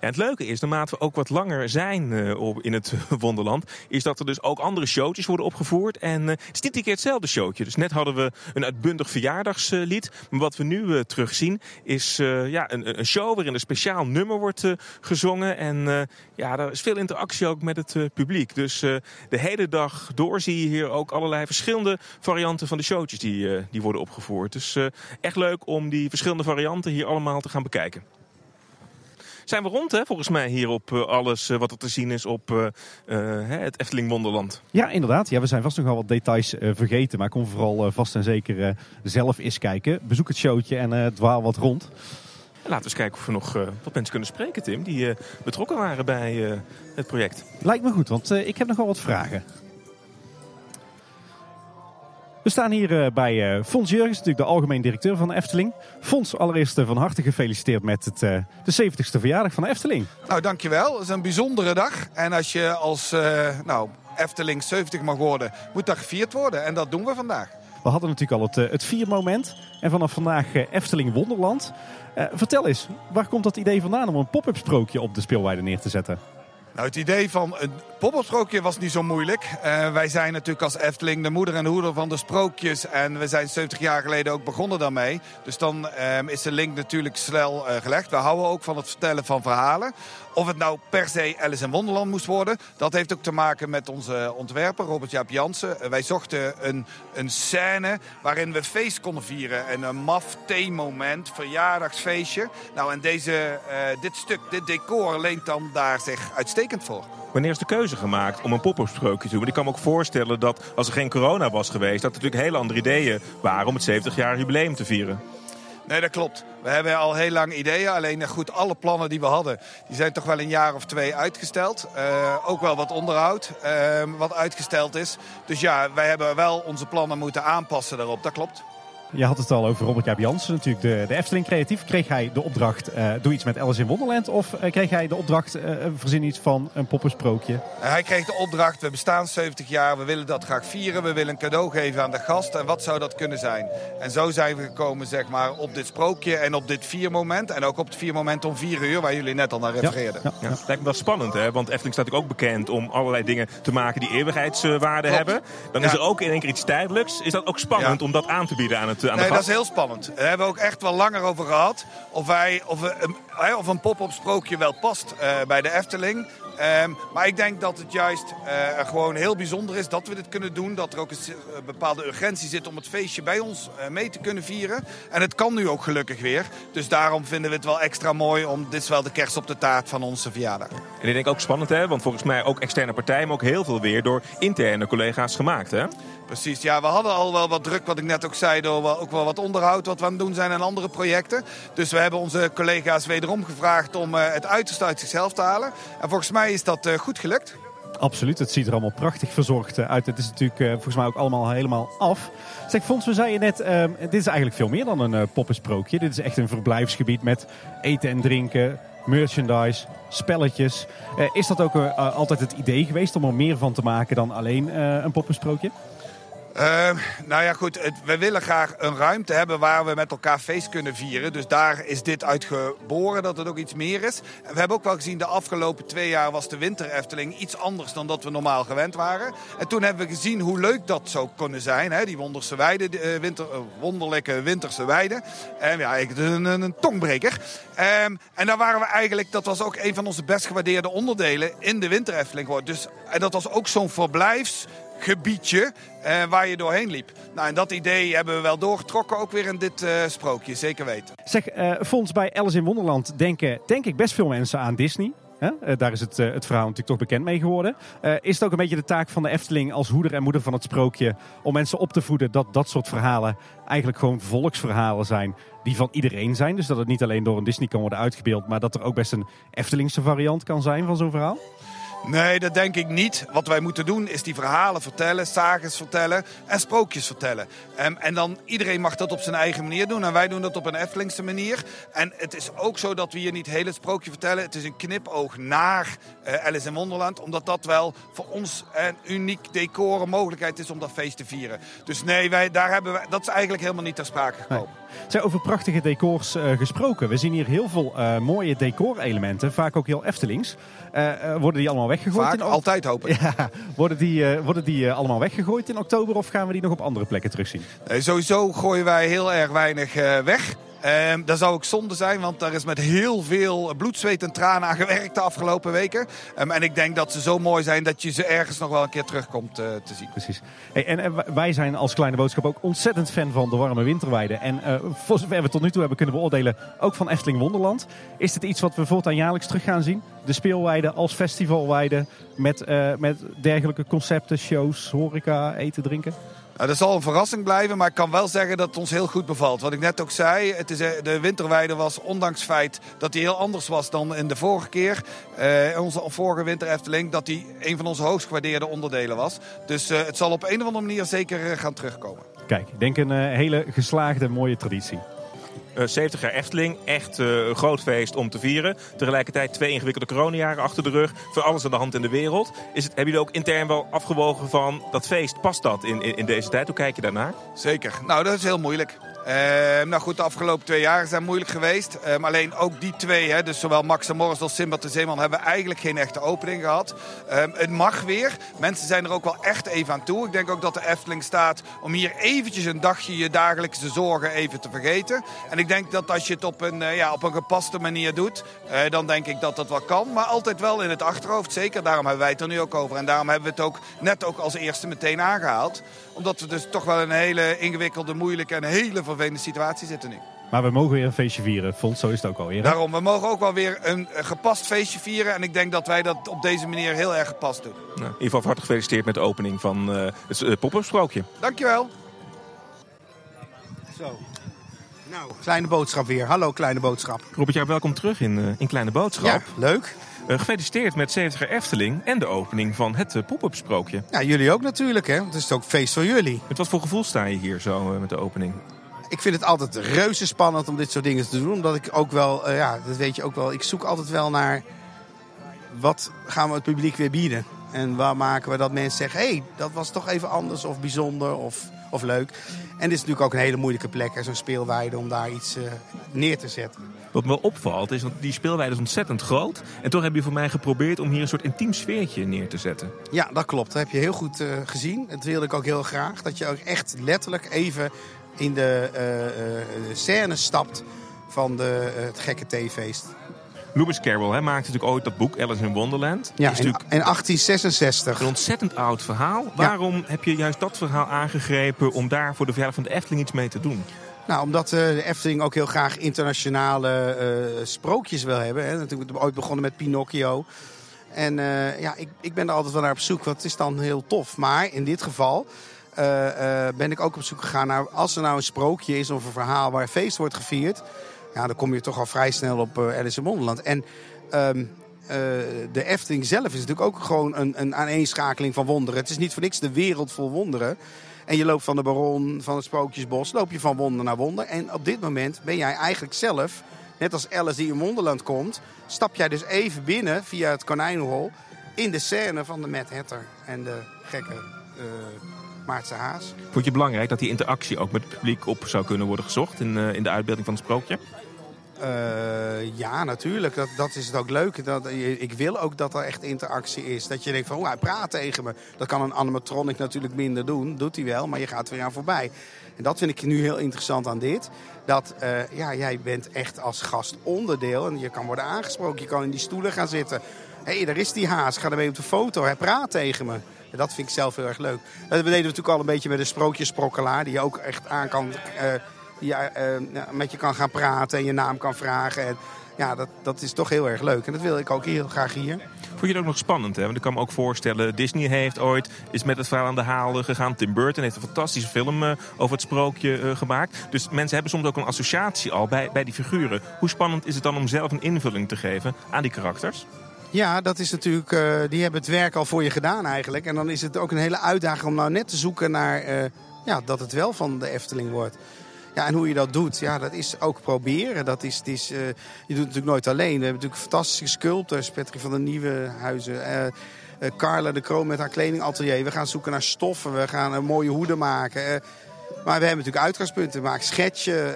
Ja, het leuke is, naarmate we ook wat langer zijn eh, in het Wonderland, is dat er dus ook andere showtjes worden opgevoerd. En eh, het is niet iedere keer hetzelfde showtje. Dus net hadden we een uitbundig verjaardagslied. Maar wat we nu eh, terugzien is ja, een, een show waarin een speciaal nummer wordt gezongen. En ja, er is veel interactie ook met het publiek. Dus de hele dag door zie je hier ook allerlei verschillende varianten van de showtjes die, die worden opgevoerd. Dus echt leuk om die verschillende varianten hier allemaal te gaan bekijken. Zijn we rond, hè, volgens mij, hier op eh, alles eh, wat er te zien is op eh, het Efteling Wonderland. Ja, inderdaad. Ja, we zijn vast nog wel wat details vergeten. Maar kom vooral vast en zeker zelf eens kijken. Bezoek het showtje en dwaal wat rond. Laten we eens kijken of we nog wat mensen kunnen spreken, Tim, die betrokken waren bij het project. Lijkt me goed, want ik heb nog wel wat vragen. We staan hier eh, bij eh, Fons Jurgens, natuurlijk de algemeen directeur van de Efteling. Fons, allereerst eh, van harte gefeliciteerd met het, de 70ste verjaardag van de Efteling. Nou, dankjewel. Het is een bijzondere dag. En als je als nou, Efteling 70 mag worden, moet dat gevierd worden. En dat doen we vandaag. We hadden natuurlijk al het, het viermoment. En vanaf vandaag Efteling Wonderland. Vertel eens, waar komt dat idee vandaan om een pop-up sprookje op de speelweide neer te zetten? Nou, het idee van een pop-up sprookje was niet zo moeilijk. Eh, wij zijn natuurlijk als Efteling de moeder en de hoeder van de sprookjes. En we zijn 70 jaar geleden ook begonnen daarmee. Dus dan ehm, is de link natuurlijk snel eh, gelegd. We houden ook van het vertellen van verhalen. Of het nou per se Alice in Wonderland moest worden, dat heeft ook te maken met onze ontwerper Robert-Jaap Jansen. Eh, wij zochten een, een scène waarin we feest konden vieren. En een maf theemoment, verjaardagsfeestje. Nou, en deze, eh, dit stuk, dit decor leent dan daar zich uitstekend voor. Wanneer is de keuze gemaakt om een pop-up te doen? Want ik kan me ook voorstellen dat als er geen corona was geweest, dat er natuurlijk hele andere ideeën waren om het 70-jarig jubileum te vieren. Nee, dat klopt. We hebben al heel lang ideeën. Alleen eh, goed, alle plannen die we hadden, die zijn toch wel een jaar of twee uitgesteld. Eh, ook wel wat onderhoud, eh, wat uitgesteld is. Dus ja, wij hebben wel onze plannen moeten aanpassen daarop. Dat klopt. Je had het al over Robert Jaap Jansen, natuurlijk de, de Efteling creatief. Kreeg hij de opdracht, eh, doe iets met Alice in Wonderland? Of eh, kreeg hij de opdracht, eh, verzin iets van een pop-up sprookje? En hij kreeg de opdracht, we bestaan 70 jaar, we willen dat graag vieren. We willen een cadeau geven aan de gast. En wat zou dat kunnen zijn? En zo zijn we gekomen zeg maar, op dit sprookje en op dit viermoment. En ook op het viermoment om vier uur, waar jullie net al naar refereerden. Ja, Ja, het lijkt me wel spannend, hè? want Efteling staat ook bekend om allerlei dingen te maken die eeuwigheidswaarde Klopt. hebben. Dan is Ja. er ook in één keer iets tijdelijks. Is dat ook spannend Ja. om dat aan te bieden aan, het, aan de Nee, dat is heel spannend. Daar hebben we ook echt wel langer over gehad. Of, wij, of, we, een- of een pop-up sprookje wel past eh, bij de Efteling. Ehm, maar ik denk dat het juist eh, gewoon heel bijzonder is dat we dit kunnen doen. Dat er ook een bepaalde urgentie zit om het feestje bij ons eh, mee te kunnen vieren. En het kan nu ook gelukkig weer. Dus daarom vinden we het wel extra mooi om... Dit is wel de kerst op de taart van onze verjaardag. En ik denk ook spannend, hè? want volgens mij ook externe partijen, maar ook heel veel weer door interne collega's gemaakt. Hè? Precies, ja, we hadden al wel wat druk, wat ik net ook zei, door ook wel wat onderhoud wat we aan het doen zijn aan andere projecten. Dus we hebben onze collega's wederom gevraagd om eh, het uiterste uit zichzelf te halen. En volgens mij is dat eh, goed gelukt. Absoluut, het ziet er allemaal prachtig verzorgd eh, uit. Het is natuurlijk volgens mij ook allemaal helemaal af. Zeg Fons, we zeiden net, ehm, dit is eigenlijk veel meer dan een eh poppensprookje. Dit is echt een verblijfsgebied met eten en drinken, merchandise, spelletjes. Is dat ook altijd het idee geweest om er meer van te maken dan alleen een poppensprookje? Uh, nou ja, goed. We willen graag een ruimte hebben waar we met elkaar feest kunnen vieren. Dus daar is dit uit geboren, dat het ook iets meer is. We hebben ook wel gezien, de afgelopen twee jaar was de winter Efteling iets anders dan dat we normaal gewend waren. En toen hebben we gezien hoe leuk dat zou kunnen zijn. Hè? Die wonderse weide, uh, winter, uh, wonderlijke winterse weide. En ja, een, een, een tongbreker. Um, en daar waren we eigenlijk, dat was ook een van onze best gewaardeerde onderdelen in de winter Efteling. Dus, en dat was ook zo'n verblijfs gebiedje eh, waar je doorheen liep. Nou, en dat idee hebben we wel doorgetrokken, ook weer in dit uh, sprookje, zeker weten. Zeg, uh, bij Alice in Wonderland denken denk ik best veel mensen aan Disney. Daar is het, het verhaal natuurlijk toch bekend mee geworden. is het ook een beetje de taak van de Efteling als hoeder en moeder van het sprookje... om mensen op te voeden dat dat soort verhalen eigenlijk gewoon volksverhalen zijn... die van iedereen zijn. Dus dat het niet alleen door een Disney kan worden uitgebeeld... maar dat er ook best een Eftelingse variant kan zijn van zo'n verhaal? Nee, dat denk ik niet. Wat wij moeten doen is die verhalen vertellen, sages vertellen en sprookjes vertellen. Um, en dan iedereen mag dat op zijn eigen manier doen. En wij doen dat op een Eftelingse manier. En het is ook zo dat we hier niet heel het sprookje vertellen. Het is een knipoog naar uh, Alice in Wonderland. Omdat dat wel voor ons een uniek decor, een mogelijkheid is om dat feest te vieren. Dus nee, wij, daar hebben we, dat is eigenlijk helemaal niet ter sprake gekomen. Nee. Zijn over prachtige decors uh, gesproken. We zien hier heel veel uh, mooie decorelementen, vaak ook heel Eftelings. Uh, worden die allemaal weggegooid? Vaak, in altijd hopen. Ja, worden die, worden die allemaal weggegooid in oktober of gaan we die nog op andere plekken terugzien? sowieso gooien wij heel erg weinig weg. Um, dat zou ook zonde zijn, want daar is met heel veel bloed, zweet en tranen aan gewerkt de afgelopen weken. Um, en ik denk dat ze zo mooi zijn dat je ze ergens nog wel een keer terugkomt uh, te zien. Precies. En, en, wij zijn als Kleine Boodschap ook ontzettend fan van de warme winterweide. En uh, voor zover we tot nu toe hebben kunnen beoordelen, ook van Efteling Wonderland. Is dit iets wat we voortaan jaarlijks terug gaan zien? De speelweide als festivalweide met, met dergelijke concepten, shows, horeca, eten, drinken? Nou, dat zal een verrassing blijven, maar ik kan wel zeggen dat het ons heel goed bevalt. Wat ik net ook zei, het is, de winterweide was ondanks het feit dat die heel anders was dan in de vorige keer. Uh, onze vorige winter Efteling, dat die een van onze hoogst gewaardeerde onderdelen was. Dus uh, het zal op een of andere manier zeker gaan terugkomen. Kijk, ik denk een hele geslaagde, mooie traditie. Uh, 70 jaar Efteling, echt uh, groot feest om te vieren. Tegelijkertijd twee ingewikkelde coronajaren achter de rug. Voor alles aan de hand in de wereld. Is het, hebben jullie ook intern wel afgewogen van dat feest? Past dat in, in, in deze tijd? Hoe kijk je daarnaar? Zeker. Nou, dat is heel moeilijk. Uh, nou goed, de afgelopen twee jaar zijn moeilijk geweest. Maar alleen ook die twee, hè, dus zowel Max Morris als Simbad de Zeeman, hebben eigenlijk geen echte opening gehad. Uh, het mag weer. Mensen zijn er ook wel echt even aan toe. Ik denk ook dat de Efteling staat om hier eventjes een dagje je dagelijkse zorgen even te vergeten. En ik denk dat als je het op een, ja, op een gepaste manier doet, dan denk ik dat dat wel kan. Maar altijd wel in het achterhoofd, zeker. Daarom hebben wij het er nu ook over. En daarom hebben we het ook net ook als eerste meteen aangehaald. Omdat we dus toch wel een hele ingewikkelde, moeilijke en hele vervelende situatie zitten nu. Maar we mogen weer een feestje vieren, Fons, zo is het ook alweer. Daarom, we mogen ook wel weer een gepast feestje vieren. En ik denk dat wij dat op deze manier heel erg gepast doen. Nou, in ieder geval hartelijk gefeliciteerd met de opening van uh, het uh, pop-up sprookje. Dankjewel. Zo. Nou, kleine boodschap weer. Hallo, kleine boodschap. Robert, jou welkom terug in, uh, in Kleine Boodschap. Ja, leuk. Uh, gefeliciteerd met 70 Efteling en de opening van het uh, pop-up sprookje. Ja, jullie ook natuurlijk, hè? Het is ook feest voor jullie. Met wat voor gevoel sta je hier zo uh, met de opening? Ik vind het altijd reuze spannend om dit soort dingen te doen. Omdat ik ook wel, ja, dat weet je ook wel, ik zoek altijd wel naar wat gaan we het publiek weer bieden. En waar maken we dat mensen zeggen, hé, hey, dat was toch even anders of bijzonder of, of leuk. En dit is natuurlijk ook een hele moeilijke plek, zo'n speelweide, om daar iets neer te zetten. Wat me opvalt is dat die speelweide is ontzettend groot. En toch heb je voor mij geprobeerd om hier een soort intiem sfeertje neer te zetten. Ja, dat klopt. Dat heb je heel goed uh, gezien. Dat wilde ik ook heel graag. Dat je ook echt letterlijk even in de uh, uh, scène stapt van de, het gekke theefeest. Lewis Carroll hè, maakte natuurlijk ooit dat boek Alice in Wonderland. Ja, is in, in 1866. Een ontzettend oud verhaal. Waarom ja. heb je juist dat verhaal aangegrepen om daar voor de verjaardag van de Efteling iets mee te doen? Nou, omdat uh, de Efteling ook heel graag internationale uh, sprookjes wil hebben. Hè. Natuurlijk ooit begonnen met Pinocchio. En uh, ja, ik, ik ben er altijd wel naar op zoek. Wat is dan heel tof. Maar in dit geval ben ik ook op zoek gegaan naar... als er nou een sprookje is of een verhaal waar feest wordt gevierd... Ja, dan kom je toch al vrij snel op Alice in Wonderland. En um, de Efteling zelf is natuurlijk ook gewoon een, een aaneenschakeling van wonderen. Het is niet voor niks de wereld vol wonderen. En je loopt van de Baron, van het Sprookjesbos, loop je van wonder naar wonder. En op dit moment ben jij eigenlijk zelf, net als Alice die in Wonderland komt, stap jij dus even binnen via het konijnenhol in de scène van de Mad Hatter en de gekke uh, Maartse haas. Vond je belangrijk dat die interactie ook met het publiek op zou kunnen worden gezocht in, eh, in de uitbeelding van het sprookje? Eh, ja, natuurlijk. Dat, dat is het ook leuk. Dat, ik wil ook dat er echt interactie is. Dat je denkt van, oh, hij praat tegen me. Dat kan een animatronic natuurlijk minder doen. Doet hij wel, maar je gaat er weer aan voorbij. En dat vind ik nu heel interessant aan dit. Dat eh, ja, jij bent echt als gast onderdeel. En je kan worden aangesproken. Je kan in die stoelen gaan zitten. Hé, hey, daar is die haas. Ga ermee op de foto. Hij praat tegen me. En dat vind ik zelf heel erg leuk. Dat deden we natuurlijk al een beetje met de sprookjesprokkelaar. Die je ook echt aan kan... die uh, met je kan gaan praten en je naam kan vragen. En ja, dat, dat is toch heel erg leuk. En dat wil ik ook heel graag hier. Vond je het ook nog spannend? Hè? Want ik kan me ook voorstellen, Disney heeft ooit is met het verhaal aan de haal gegaan. Tim Burton heeft een fantastische film uh, over het sprookje uh, gemaakt. Dus mensen hebben soms ook een associatie al bij, bij die figuren. Hoe spannend is het dan om zelf een invulling te geven aan die karakters? Ja, dat is natuurlijk, uh, die hebben het werk al voor je gedaan eigenlijk. En dan is het ook een hele uitdaging om nou net te zoeken naar ja, dat het wel van de Efteling wordt. Ja, en hoe je dat doet, ja, dat is ook proberen. Dat is, is, uh, je doet het natuurlijk nooit alleen. We hebben natuurlijk fantastische sculptors. Patrick van der Nieuwe Huizen. Uh, uh, Carla de Kroon met haar kledingatelier. We gaan zoeken naar stoffen. We gaan mooie hoeden maken. maar we hebben natuurlijk uitgangspunten. We maken schetsje.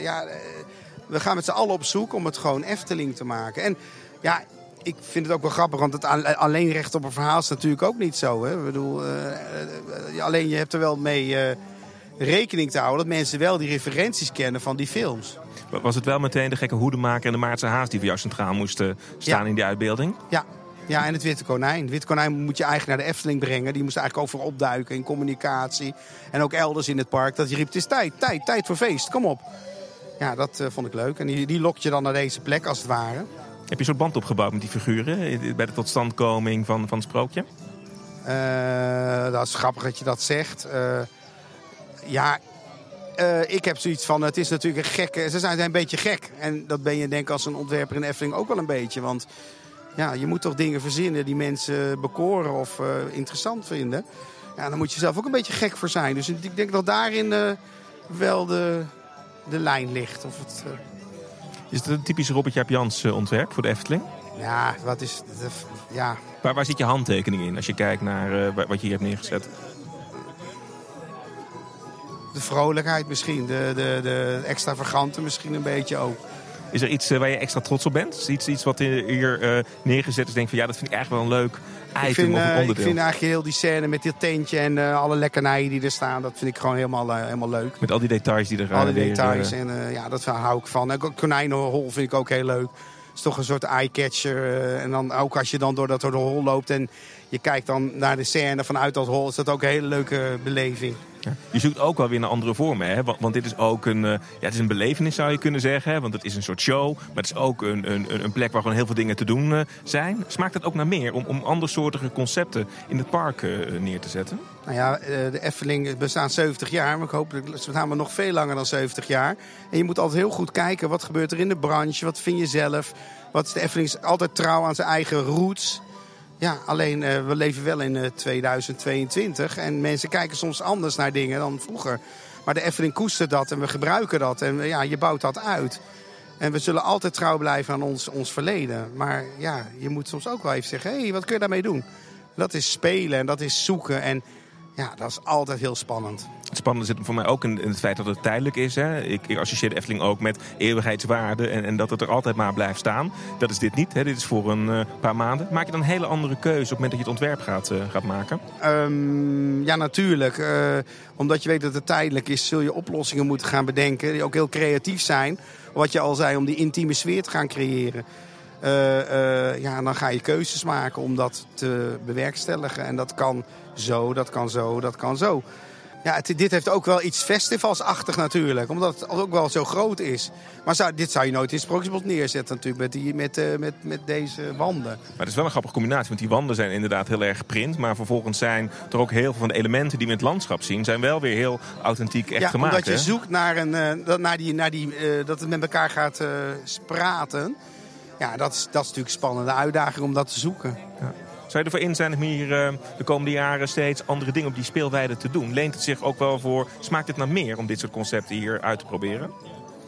ja, we gaan met z'n allen op zoek om het gewoon Efteling te maken. En ja, ik vind het ook wel grappig, want het alleen recht op een verhaal is natuurlijk ook niet zo. Hè? Ik bedoel, alleen je hebt er wel mee rekening te houden dat mensen wel die referenties kennen van die films. Was het wel meteen de gekke hoedemaker en de Maartse haas die voor jou centraal moesten staan in die uitbeelding? Ja. Ja, en het witte konijn. Het witte konijn moet je eigenlijk naar de Efteling brengen. Die moest eigenlijk ook voor opduiken in communicatie. En ook elders in het park. Dat je riep, het is tijd, tijd, tijd voor feest. Kom op. Ja, dat uh, vond ik leuk. En die, die lokt je dan naar deze plek, als het ware. Heb je een soort band opgebouwd met die figuren bij de totstandkoming van, van het sprookje? Uh, dat is grappig dat je dat zegt. Uh, ja, uh, ik heb zoiets van, het is natuurlijk een gekke... Ze zijn een beetje gek. En dat ben je denk ik als een ontwerper in Efteling ook wel een beetje. Want ja, je moet toch dingen verzinnen die mensen bekoren of uh, interessant vinden. Ja, dan moet je zelf ook een beetje gek voor zijn. Dus ik denk dat daarin uh, wel de, de lijn ligt. Of het, Is het een typisch Robert Jaap Jans ontwerp voor de Efteling? Ja, wat is... De, ja. Waar, waar zit je handtekening in als je kijkt naar wat je hier hebt neergezet? De vrolijkheid misschien. De, de, de extravagante misschien een beetje ook. Is er iets waar je extra trots op bent? Is iets, iets wat hier uh, neergezet is? Denk van ja, dat vind ik eigenlijk wel een leuk item ik vind, of een onderdeel. ik vind eigenlijk heel die scène met dit tentje en alle lekkernijen die er staan. Dat vind ik gewoon helemaal, helemaal leuk. Met al die details die er Alle details. En ja, dat hou ik van. En konijnenhol vind ik ook heel leuk. Het is toch een soort eye-catcher. en dan ook als je dan door dat door de hol loopt en je kijkt dan naar de scène vanuit dat hol. Is dat ook een hele leuke beleving. Je zoekt ook wel weer naar andere vormen. Hè? Want, want, dit is ook een, uh, ja, het is een belevenis, zou je kunnen zeggen. Hè? Want het is een soort show. Maar het is ook een, een, een plek waar gewoon heel veel dingen te doen uh, zijn. Smaakt het ook naar meer om, om andersoortige concepten in het park uh, neer te zetten? Nou ja, de Efteling bestaat 70 jaar. Maar ik hoop dat ze gaan we nog veel langer dan 70 jaar. En je moet altijd heel goed kijken. Wat gebeurt er in de branche? Wat vind je zelf? Wat is de Efteling altijd trouw aan zijn eigen roots? Ja, alleen uh, we leven wel in uh, 2022 en mensen kijken soms anders naar dingen dan vroeger. Maar de Efteling koestert dat en we gebruiken dat en ja, je bouwt dat uit. En we zullen altijd trouw blijven aan ons, ons verleden. Maar ja, je moet soms ook wel even zeggen, hé, hey, wat kun je daarmee doen? Dat is spelen en dat is zoeken en ja, dat is altijd heel spannend. Het spannende zit voor mij ook in, het feit dat het tijdelijk is. Hè. Ik, ik associeer de Efteling ook met eeuwigheidswaarde en, en, dat het er altijd maar blijft staan. Dat is dit niet. Hè. Dit is voor een uh, paar maanden. Maak je dan een hele andere keuze op het moment dat je het ontwerp gaat, uh, gaat maken? Um, ja, natuurlijk. Uh, omdat je weet dat het tijdelijk is, zul je oplossingen moeten gaan bedenken die ook heel creatief zijn. Wat je al zei, om die intieme sfeer te gaan creëren. Ja, dan ga je keuzes maken om dat te bewerkstelligen. En dat kan zo, dat kan zo, dat kan zo. Ja, het, dit heeft ook wel iets festivalsachtig natuurlijk, omdat het ook wel zo groot is. Maar zou, dit zou je nooit in Sprookjesbos neerzetten natuurlijk, met, die, met, uh, met, met deze wanden. Maar het is wel een grappige combinatie, want die wanden zijn inderdaad heel erg print. Maar vervolgens zijn er ook heel veel van de elementen die we in het landschap zien, zijn wel weer heel authentiek echt ja, gemaakt. omdat je hè? zoekt naar, een, uh, naar, die, naar die, uh, dat het met elkaar gaat praten. Ja, dat is, dat is natuurlijk een spannende uitdaging om dat te zoeken. Ja. Zou je ervoor in zijn om hier uh, de komende jaren steeds andere dingen op die speelweide te doen? Leent het zich ook wel voor, smaakt het naar meer om dit soort concepten hier uit te proberen?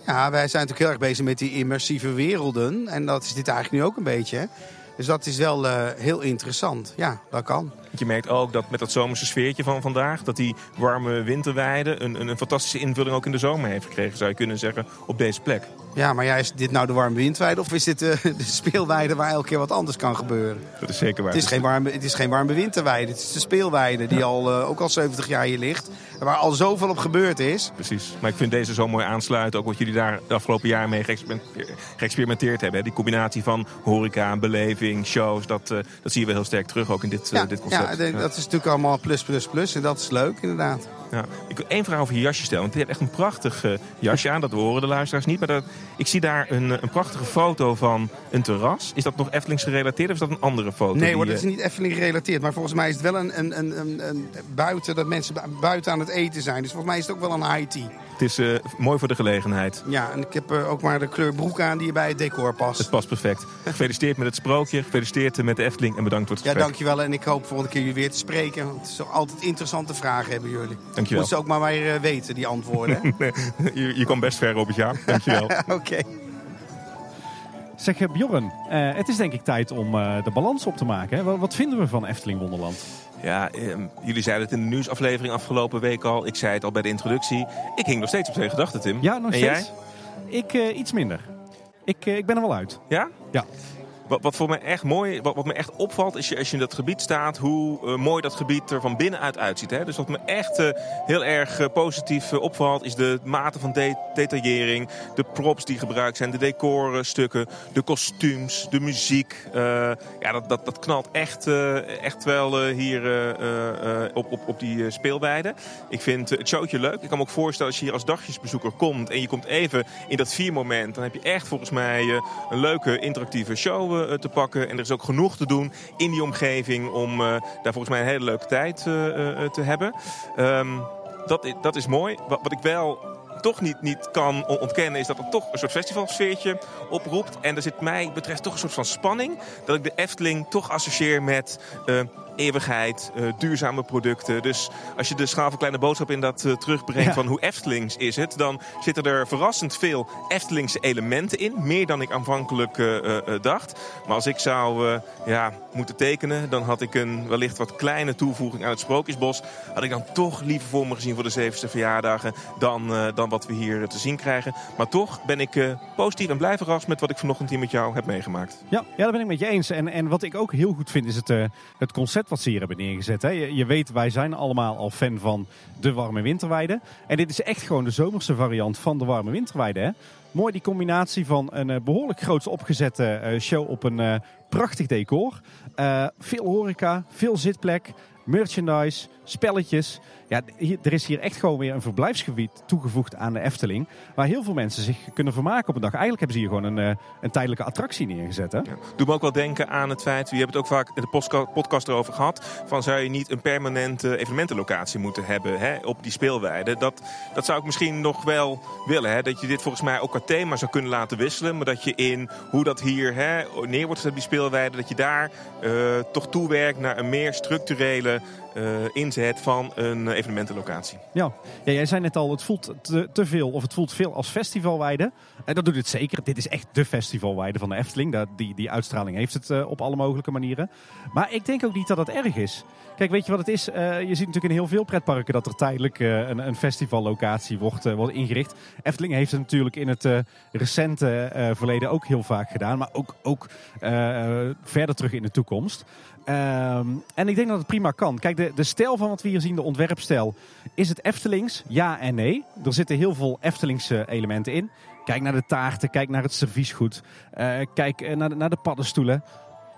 Ja, wij zijn natuurlijk heel erg bezig met die immersieve werelden. En dat is dit eigenlijk nu ook een beetje. Dus dat is wel uh, heel interessant. Ja, dat kan. Je merkt ook dat met dat zomerse sfeertje van vandaag, dat die warme winterweide een, een, een fantastische invulling ook in de zomer heeft gekregen, zou je kunnen zeggen, op deze plek. Ja, maar ja, is dit nou de warme windweide of is dit eh, de speelweide waar elke keer wat anders kan gebeuren? Dat is zeker waar. Het is geen warme, het is geen warme winterweide, het is de speelweide die al, eh, ook al 70 jaar hier ligt. en Waar al zoveel op gebeurd is. Precies. Maar ik vind deze zo mooi aansluiten. Ook wat jullie daar de afgelopen jaren mee geëxperimenteerd- hebben. hè. Die combinatie van horeca, beleving, shows. Dat, eh, dat zien we heel sterk terug ook in dit, dit concept. ja, de- dat is natuurlijk allemaal plus, plus, plus. En dat is leuk, inderdaad. Ja. Ik wil één vraag over je jasje stellen. Want je hebt echt een prachtig eh, jasje aan. Dat horen de luisteraars niet. Maar dat, ik zie daar een, eh, een prachtige foto van een terras. Is dat nog Eftelings gerelateerd of is dat een andere foto? Nee die, hoor, dat is niet Efteling gerelateerd. Maar volgens mij is het wel een, een, een, een, buiten, dat mensen bu- buiten aan het eten zijn. Dus volgens mij is het ook wel een tea. Het is eh, mooi voor de gelegenheid. Ja, en ik heb ook maar de kleur broek aan die bij het decor past. Het past perfect. Gefeliciteerd met het sprookje. Gefeliciteerd met de Efteling. En bedankt voor het Ja, gesprek. dankjewel. En ik hoop volgende keer jullie weer te spreken. Want het is altijd interessante vragen hebben jullie. Dankjewel. Moeten ze ook maar weer eh, weten, die antwoorden. je, je kwam best ver, Robert Jaap. Dankjewel. Oké. Zeg eh, Bjorn, eh, het is denk ik tijd om eh, de balans op te maken. Hè? Wat, vinden we van Efteling Wonderland? Ja, ehm, jullie zeiden het in de nieuwsaflevering afgelopen week al. Ik zei het al bij de introductie. Ik hing nog steeds op twee gedachten, Tim. Ja, nog en steeds? jij? Ik eh, iets minder. Ik, ik ben er wel uit. Ja? Ja. Wat, wat voor me echt mooi, wat, wat me echt opvalt, is je, als je in dat gebied staat, hoe eh, mooi dat gebied er van binnenuit uitziet. Hè? Dus wat me echt eh, heel erg eh, positief opvalt, is de mate van de- detaillering, de props die gebruikt zijn, de decorstukken, de kostuums, de muziek. Ja, dat, dat, dat knalt echt, echt wel hier op, op, op die speelweide. Ik vind het showtje leuk. Ik kan me ook voorstellen als je hier als dagjesbezoeker komt en je komt even in dat viermoment, dan heb je echt volgens mij een leuke interactieve show te pakken. En er is ook genoeg te doen in die omgeving om eh, daar volgens mij een hele leuke tijd eh, eh, te hebben. Ehm, dat, i- dat is mooi. Wat, ik wel toch niet, niet kan on- ontkennen is dat er toch een soort festivalsfeertje oproept. En er zit mij betreft toch een soort van spanning. Dat ik de Efteling toch associeer met eh, eeuwigheid, eh, duurzame producten. Dus als je de schaal van kleine boodschap in dat eh, terugbrengt Ja. van hoe Eftelings is het, dan zitten er verrassend veel Eftelingse elementen in. Meer dan ik aanvankelijk eh, dacht. Maar als ik zou ja, moeten tekenen, dan had ik een wellicht wat kleine toevoeging aan het Sprookjesbos. Had ik dan toch liever voor me gezien voor de zevenste verjaardagen dan, dan wat we hier te zien krijgen. Maar toch ben ik positief en blij verrast met wat ik vanochtend hier met jou heb meegemaakt. Ja, ja, dat ben ik met je eens. En, en wat ik ook heel goed vind is het, het concept wat ze hier hebben neergezet. Hè. Je, je weet, wij zijn allemaal al fan van de warme winterweide. En dit is echt gewoon de zomerse variant van de warme winterweide. Hè. Mooi die combinatie van een eh, behoorlijk groots opgezette eh, show op een eh, prachtig decor. Veel horeca, veel zitplek, merchandise, spelletjes. Ja, er is hier echt gewoon weer een verblijfsgebied toegevoegd aan de Efteling. Waar heel veel mensen zich kunnen vermaken op een dag. Eigenlijk hebben ze hier gewoon een, eh, een tijdelijke attractie neergezet. Hè? Doe me ook wel denken aan het feit, we hebben het ook vaak in de podcast erover gehad, van zou je niet een permanente evenementenlocatie moeten hebben hè, op die speelweide. Dat, dat zou ik misschien nog wel willen. Hè, dat je dit volgens mij ook qua thema zou kunnen laten wisselen, maar dat je in hoe dat hier hè, neer wordt gezet op die speelweide, dat je daar eh, toch toewerkt naar een meer structurele inzet van een eh, evenementenlocatie. Ja. ja, jij zei net al, het voelt te, te veel of het voelt veel als festivalweide. En dat doet het zeker. Dit is echt de festivalweide van de Efteling. Dat, die, die uitstraling heeft het eh, op alle mogelijke manieren. Maar ik denk ook niet dat dat erg is. Kijk, weet je wat het is? Eh, je ziet natuurlijk in heel veel pretparken dat er tijdelijk eh, een, festivallocatie wordt, eh, wordt ingericht. Efteling heeft het natuurlijk in het eh, recente eh, verleden ook heel vaak gedaan. Maar ook, ook eh, verder terug in de toekomst. Ehm, en ik denk dat het prima kan. Kijk, de, de stijl van wat we hier zien, de ontwerpstijl, is het Eftelings? Ja en nee. Er zitten heel veel Eftelingse elementen in. Kijk naar de taarten, kijk naar het serviesgoed, eh, kijk eh, naar, de, naar de paddenstoelen.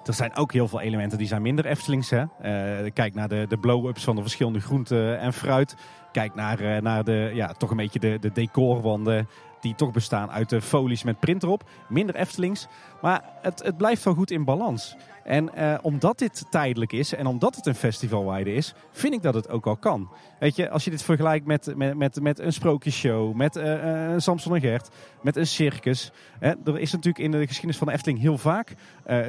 Er zijn ook heel veel elementen die zijn minder Eftelings. Hè? Eh, kijk naar de, de blow-ups van de verschillende groenten en fruit. Kijk naar, naar de, ja, toch een beetje de, de decorwanden die toch bestaan uit de folies met print erop. Minder Eftelings. Maar het, het blijft wel goed in balans. En eh, omdat dit tijdelijk is en omdat het een festivalweide is, vind ik dat het ook al kan. Weet je, als je dit vergelijkt met, met, met, met een sprookjesshow, met eh, eh, Samson en Gert, met een circus. Hè, er is natuurlijk in de geschiedenis van de Efteling heel vaak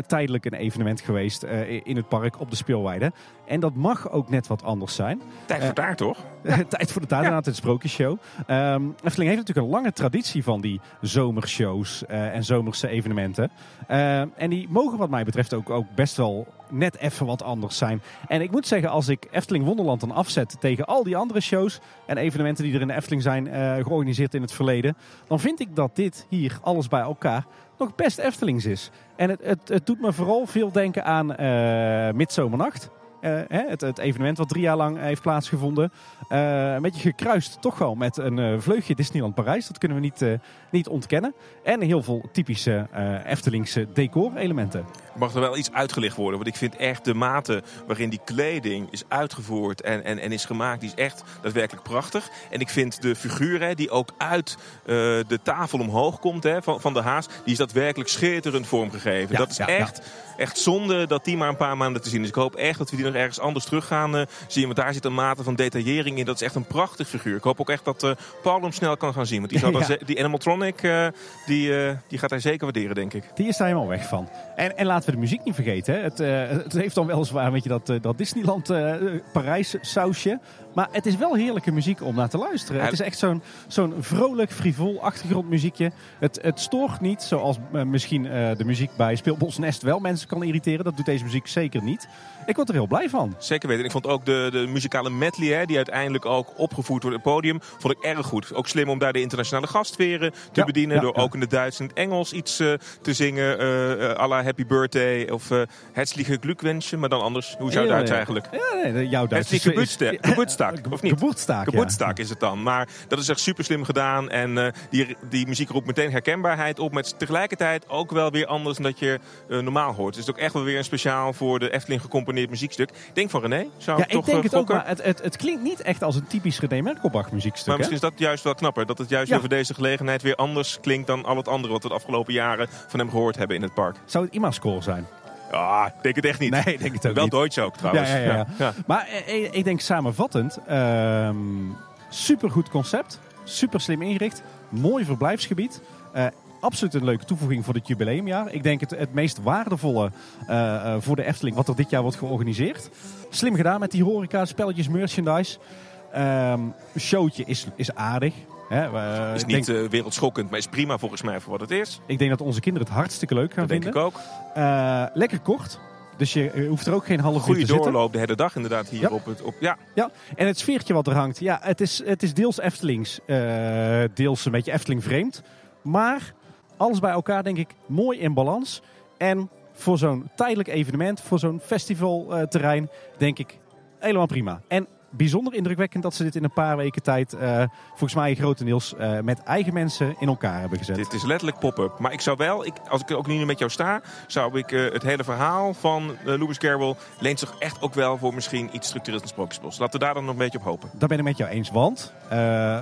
tijdelijk een evenement geweest in het park op de speelweide. En dat mag ook net wat anders zijn. Tijd voor daar toch? Tijd voor de taart, inderdaad, het sprookjesshow. Ehm Efteling heeft natuurlijk een lange traditie van die zomershows en zomerse evenementen. Eh, en die mogen wat mij betreft ook, best wel net even wat anders zijn. En ik moet zeggen, als ik Efteling Wonderland dan afzet tegen al die andere shows en evenementen die er in de Efteling zijn eh, georganiseerd in het verleden, dan vind ik dat dit hier, alles bij elkaar, nog best Eftelings is. En het, het, het doet me vooral veel denken aan eh Midzomernacht. Eh, het, het evenement wat drie jaar lang heeft plaatsgevonden. Eh, een beetje gekruist toch wel met een eh, vleugje Disneyland Parijs. Dat kunnen we niet, niet ontkennen. En heel veel typische Eftelingse decor-elementen. Mag er wel iets uitgelicht worden? Want ik vind echt de mate waarin die kleding is uitgevoerd en, en, en is gemaakt, die is echt daadwerkelijk prachtig. En ik vind de figuur die ook uit de tafel omhoog komt hè, van, van de haas, die is daadwerkelijk schitterend vormgegeven. Ja, dat is ja, ja. echt, echt zonde dat die maar een paar maanden te zien is. Ik hoop echt dat we die ergens anders terug gaan eh, zien. Want daar zit een mate van detaillering in. Dat is echt een prachtig figuur. Ik hoop ook echt dat eh Paul hem snel kan gaan zien. Want die, zal Ja. die animatronic, eh, die, eh, die gaat hij zeker waarderen, denk ik. Die is daar helemaal weg van. En, en laten we de muziek niet vergeten. Hè. Het, het heeft dan weliswaar weet je, dat, dat Disneyland Parijs sausje. Maar het is wel heerlijke muziek om naar te luisteren. Ja. Het is echt zo'n zo'n vrolijk, frivol achtergrondmuziekje. Het, het stoort niet, zoals eh, misschien eh, de muziek bij Speelbos Nest wel mensen kan irriteren. Dat doet deze muziek zeker niet. Ik word er heel blij van. Zeker weten. Ik vond ook de, de muzikale medley, hè, die uiteindelijk ook opgevoerd wordt op het podium, vond ik erg goed. Ook slim om daar de internationale gastveren te Ja, bedienen. ja, door ook in het Duits en het Engels iets eh, te zingen. à la Happy Birthday of eh Herzliche Glückwünsche. Maar dan anders. Hoe zou Duits eigenlijk? Ja, nee, jouw Duits Herzliche Geburtstag, Geburtstag, of niet? Geburtstag, ja. Geburtstag is het dan. Maar dat is echt super slim gedaan. En eh, die, die muziek roept meteen herkenbaarheid op. Maar is tegelijkertijd ook wel weer anders dan dat je eh, normaal hoort. Het is ook echt wel weer een speciaal voor de Efteling gecomponeerd muziekstuk. Denk van René. Zou Ja, ik toch ik denk eh, het ook, maar het, het, het klinkt niet echt als een typisch René Merkelbach muziekstuk. Maar hè? misschien is dat juist wel knapper. Dat het juist Ja. over deze gelegenheid weer anders klinkt dan al het andere wat we de afgelopen jaren van hem gehoord hebben in het park. Zou het IMA-score zijn? Ah, ik denk het echt niet. Nee, ik denk het ook wel niet. Deutsch ook trouwens. Ja, ja, ja. Maar eh, ik denk samenvattend, ehm supergoed concept, super slim ingericht, mooi verblijfsgebied. eh, absoluut een leuke toevoeging voor dit jubileumjaar. Ik denk het, het meest waardevolle eh, eh, voor de Efteling wat er dit jaar wordt georganiseerd. Slim gedaan met die horeca, spelletjes, merchandise. Ehm showtje is, is aardig. Hè, eh, Is niet denk- eh, wereldschokkend, maar is prima volgens mij voor wat het is. ik denk dat onze kinderen het hartstikke leuk gaan Dat denk vinden. ik ook. Eh, lekker kort. Dus je hoeft er ook geen half uur Goede te zitten. doorloop de hele dag inderdaad hier Ja. op het... Op, ja, Ja, en het sfeertje wat er hangt. Ja, het is, het is deels Eftelings, deels een beetje Efteling vreemd. Maar alles bij elkaar denk ik mooi in balans. En voor zo'n tijdelijk evenement, voor zo'n festivalterrein, denk ik helemaal prima. En bijzonder indrukwekkend dat ze dit in een paar weken tijd, eh, volgens mij grotendeels, eh, met eigen mensen in elkaar hebben gezet. dit is letterlijk pop-up. Maar ik zou wel, ik, als ik ook nu met jou sta, zou ik eh, het hele verhaal van uh, Lewis Carroll leent zich echt ook wel voor misschien iets structureels in Sprookjesbos. Laten we daar dan nog een beetje op hopen. Daar ben ik met jou eens, want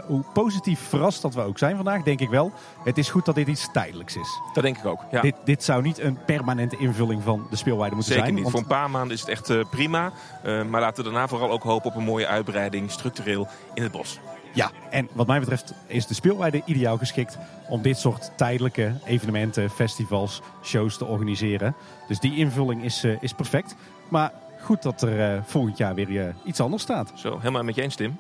hoe positief verrast dat we ook zijn vandaag, denk ik wel. Het is goed dat dit iets tijdelijks is. Dat denk ik ook. Ja. Dit, dit zou niet een permanente invulling van de speelweide moeten Zeker zijn. niet. want- Voor een paar maanden is het echt prima. Maar laten we daarna vooral ook hopen op een mooie uitbreiding structureel in het bos. Ja, en wat mij betreft is de speelweide ideaal geschikt om dit soort tijdelijke evenementen, festivals, shows te organiseren. Dus die invulling is, eh, is perfect. Maar goed dat er eh, volgend jaar weer eh, iets anders staat. Zo, helemaal met je eens, Tim.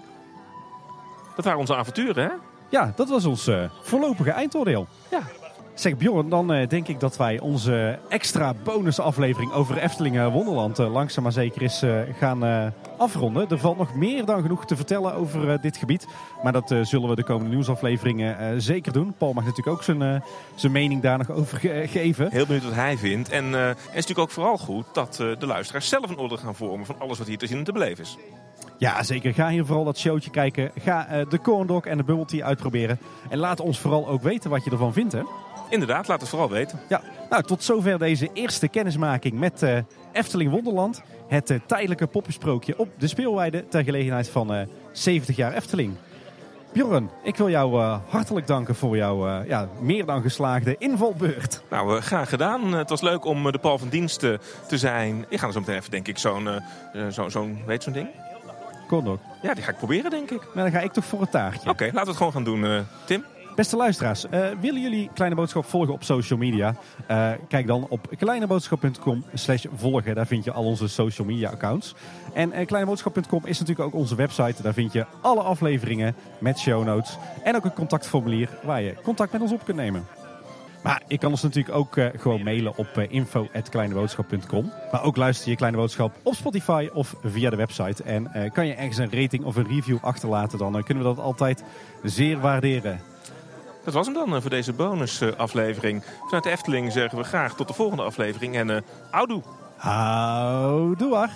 Dat waren onze avonturen, hè? Ja, dat was ons voorlopige eindoordeel. Ja. Zeg Bjorn, dan eh, denk ik dat wij onze extra bonusaflevering over Efteling eh, Wonderland eh, langzaam maar zeker eens eh, gaan afronden. Er valt nog meer dan genoeg te vertellen over dit gebied. Maar dat zullen we de komende nieuwsafleveringen zeker doen. Paul mag natuurlijk ook zijn, zijn mening daar nog over ge- geven. Heel benieuwd wat hij vindt. En het is natuurlijk ook vooral goed dat de luisteraars zelf een oordeel gaan vormen van alles wat hier te zien en te beleven is. Ja, zeker. Ga hier vooral dat showtje kijken. Ga de corn dog en de bubble tea uitproberen. En laat ons vooral ook weten wat je ervan vindt, hè? Inderdaad, laat het vooral weten. Ja, nou tot zover deze eerste kennismaking met eh, Efteling Wonderland. Het eh, tijdelijke poppensprookje op de speelweide ter gelegenheid van eh 70 jaar Efteling. Bjorn, ik wil jou eh, hartelijk danken voor jouw eh, ja, meer dan geslaagde invalbeurt. Nou, eh, graag gedaan. Eh, het was leuk om eh, de Paul van Dienst eh, te zijn. Ik ga er zo meteen even, denk ik, zo'n, eh, eh, zo, zo'n weet zo'n ding? Corn dog. Ja, die ga ik proberen, denk ik. Nou, dan ga ik toch voor het taartje. Oké, laten we het gewoon gaan doen, eh, Tim. Beste luisteraars, eh, willen jullie Kleine Boodschap volgen op social media? Eh, kijk dan op kleineboodschap.com slash volgen. Daar vind je al onze social media accounts. En eh, kleineboodschap.com is natuurlijk ook onze website. Daar vind je alle afleveringen met show notes. En ook een contactformulier waar je contact met ons op kunt nemen. Maar je kan ons natuurlijk ook gewoon mailen op uh, info.kleineboodschap.com. Maar ook luister je Kleine Boodschap op Spotify of via de website. En kan je ergens een rating of een review achterlaten, dan kunnen we dat altijd zeer waarderen. Dat was hem dan voor deze bonusaflevering. Vanuit de Efteling zeggen we graag tot de volgende aflevering en uh, oudoe. Houdoe.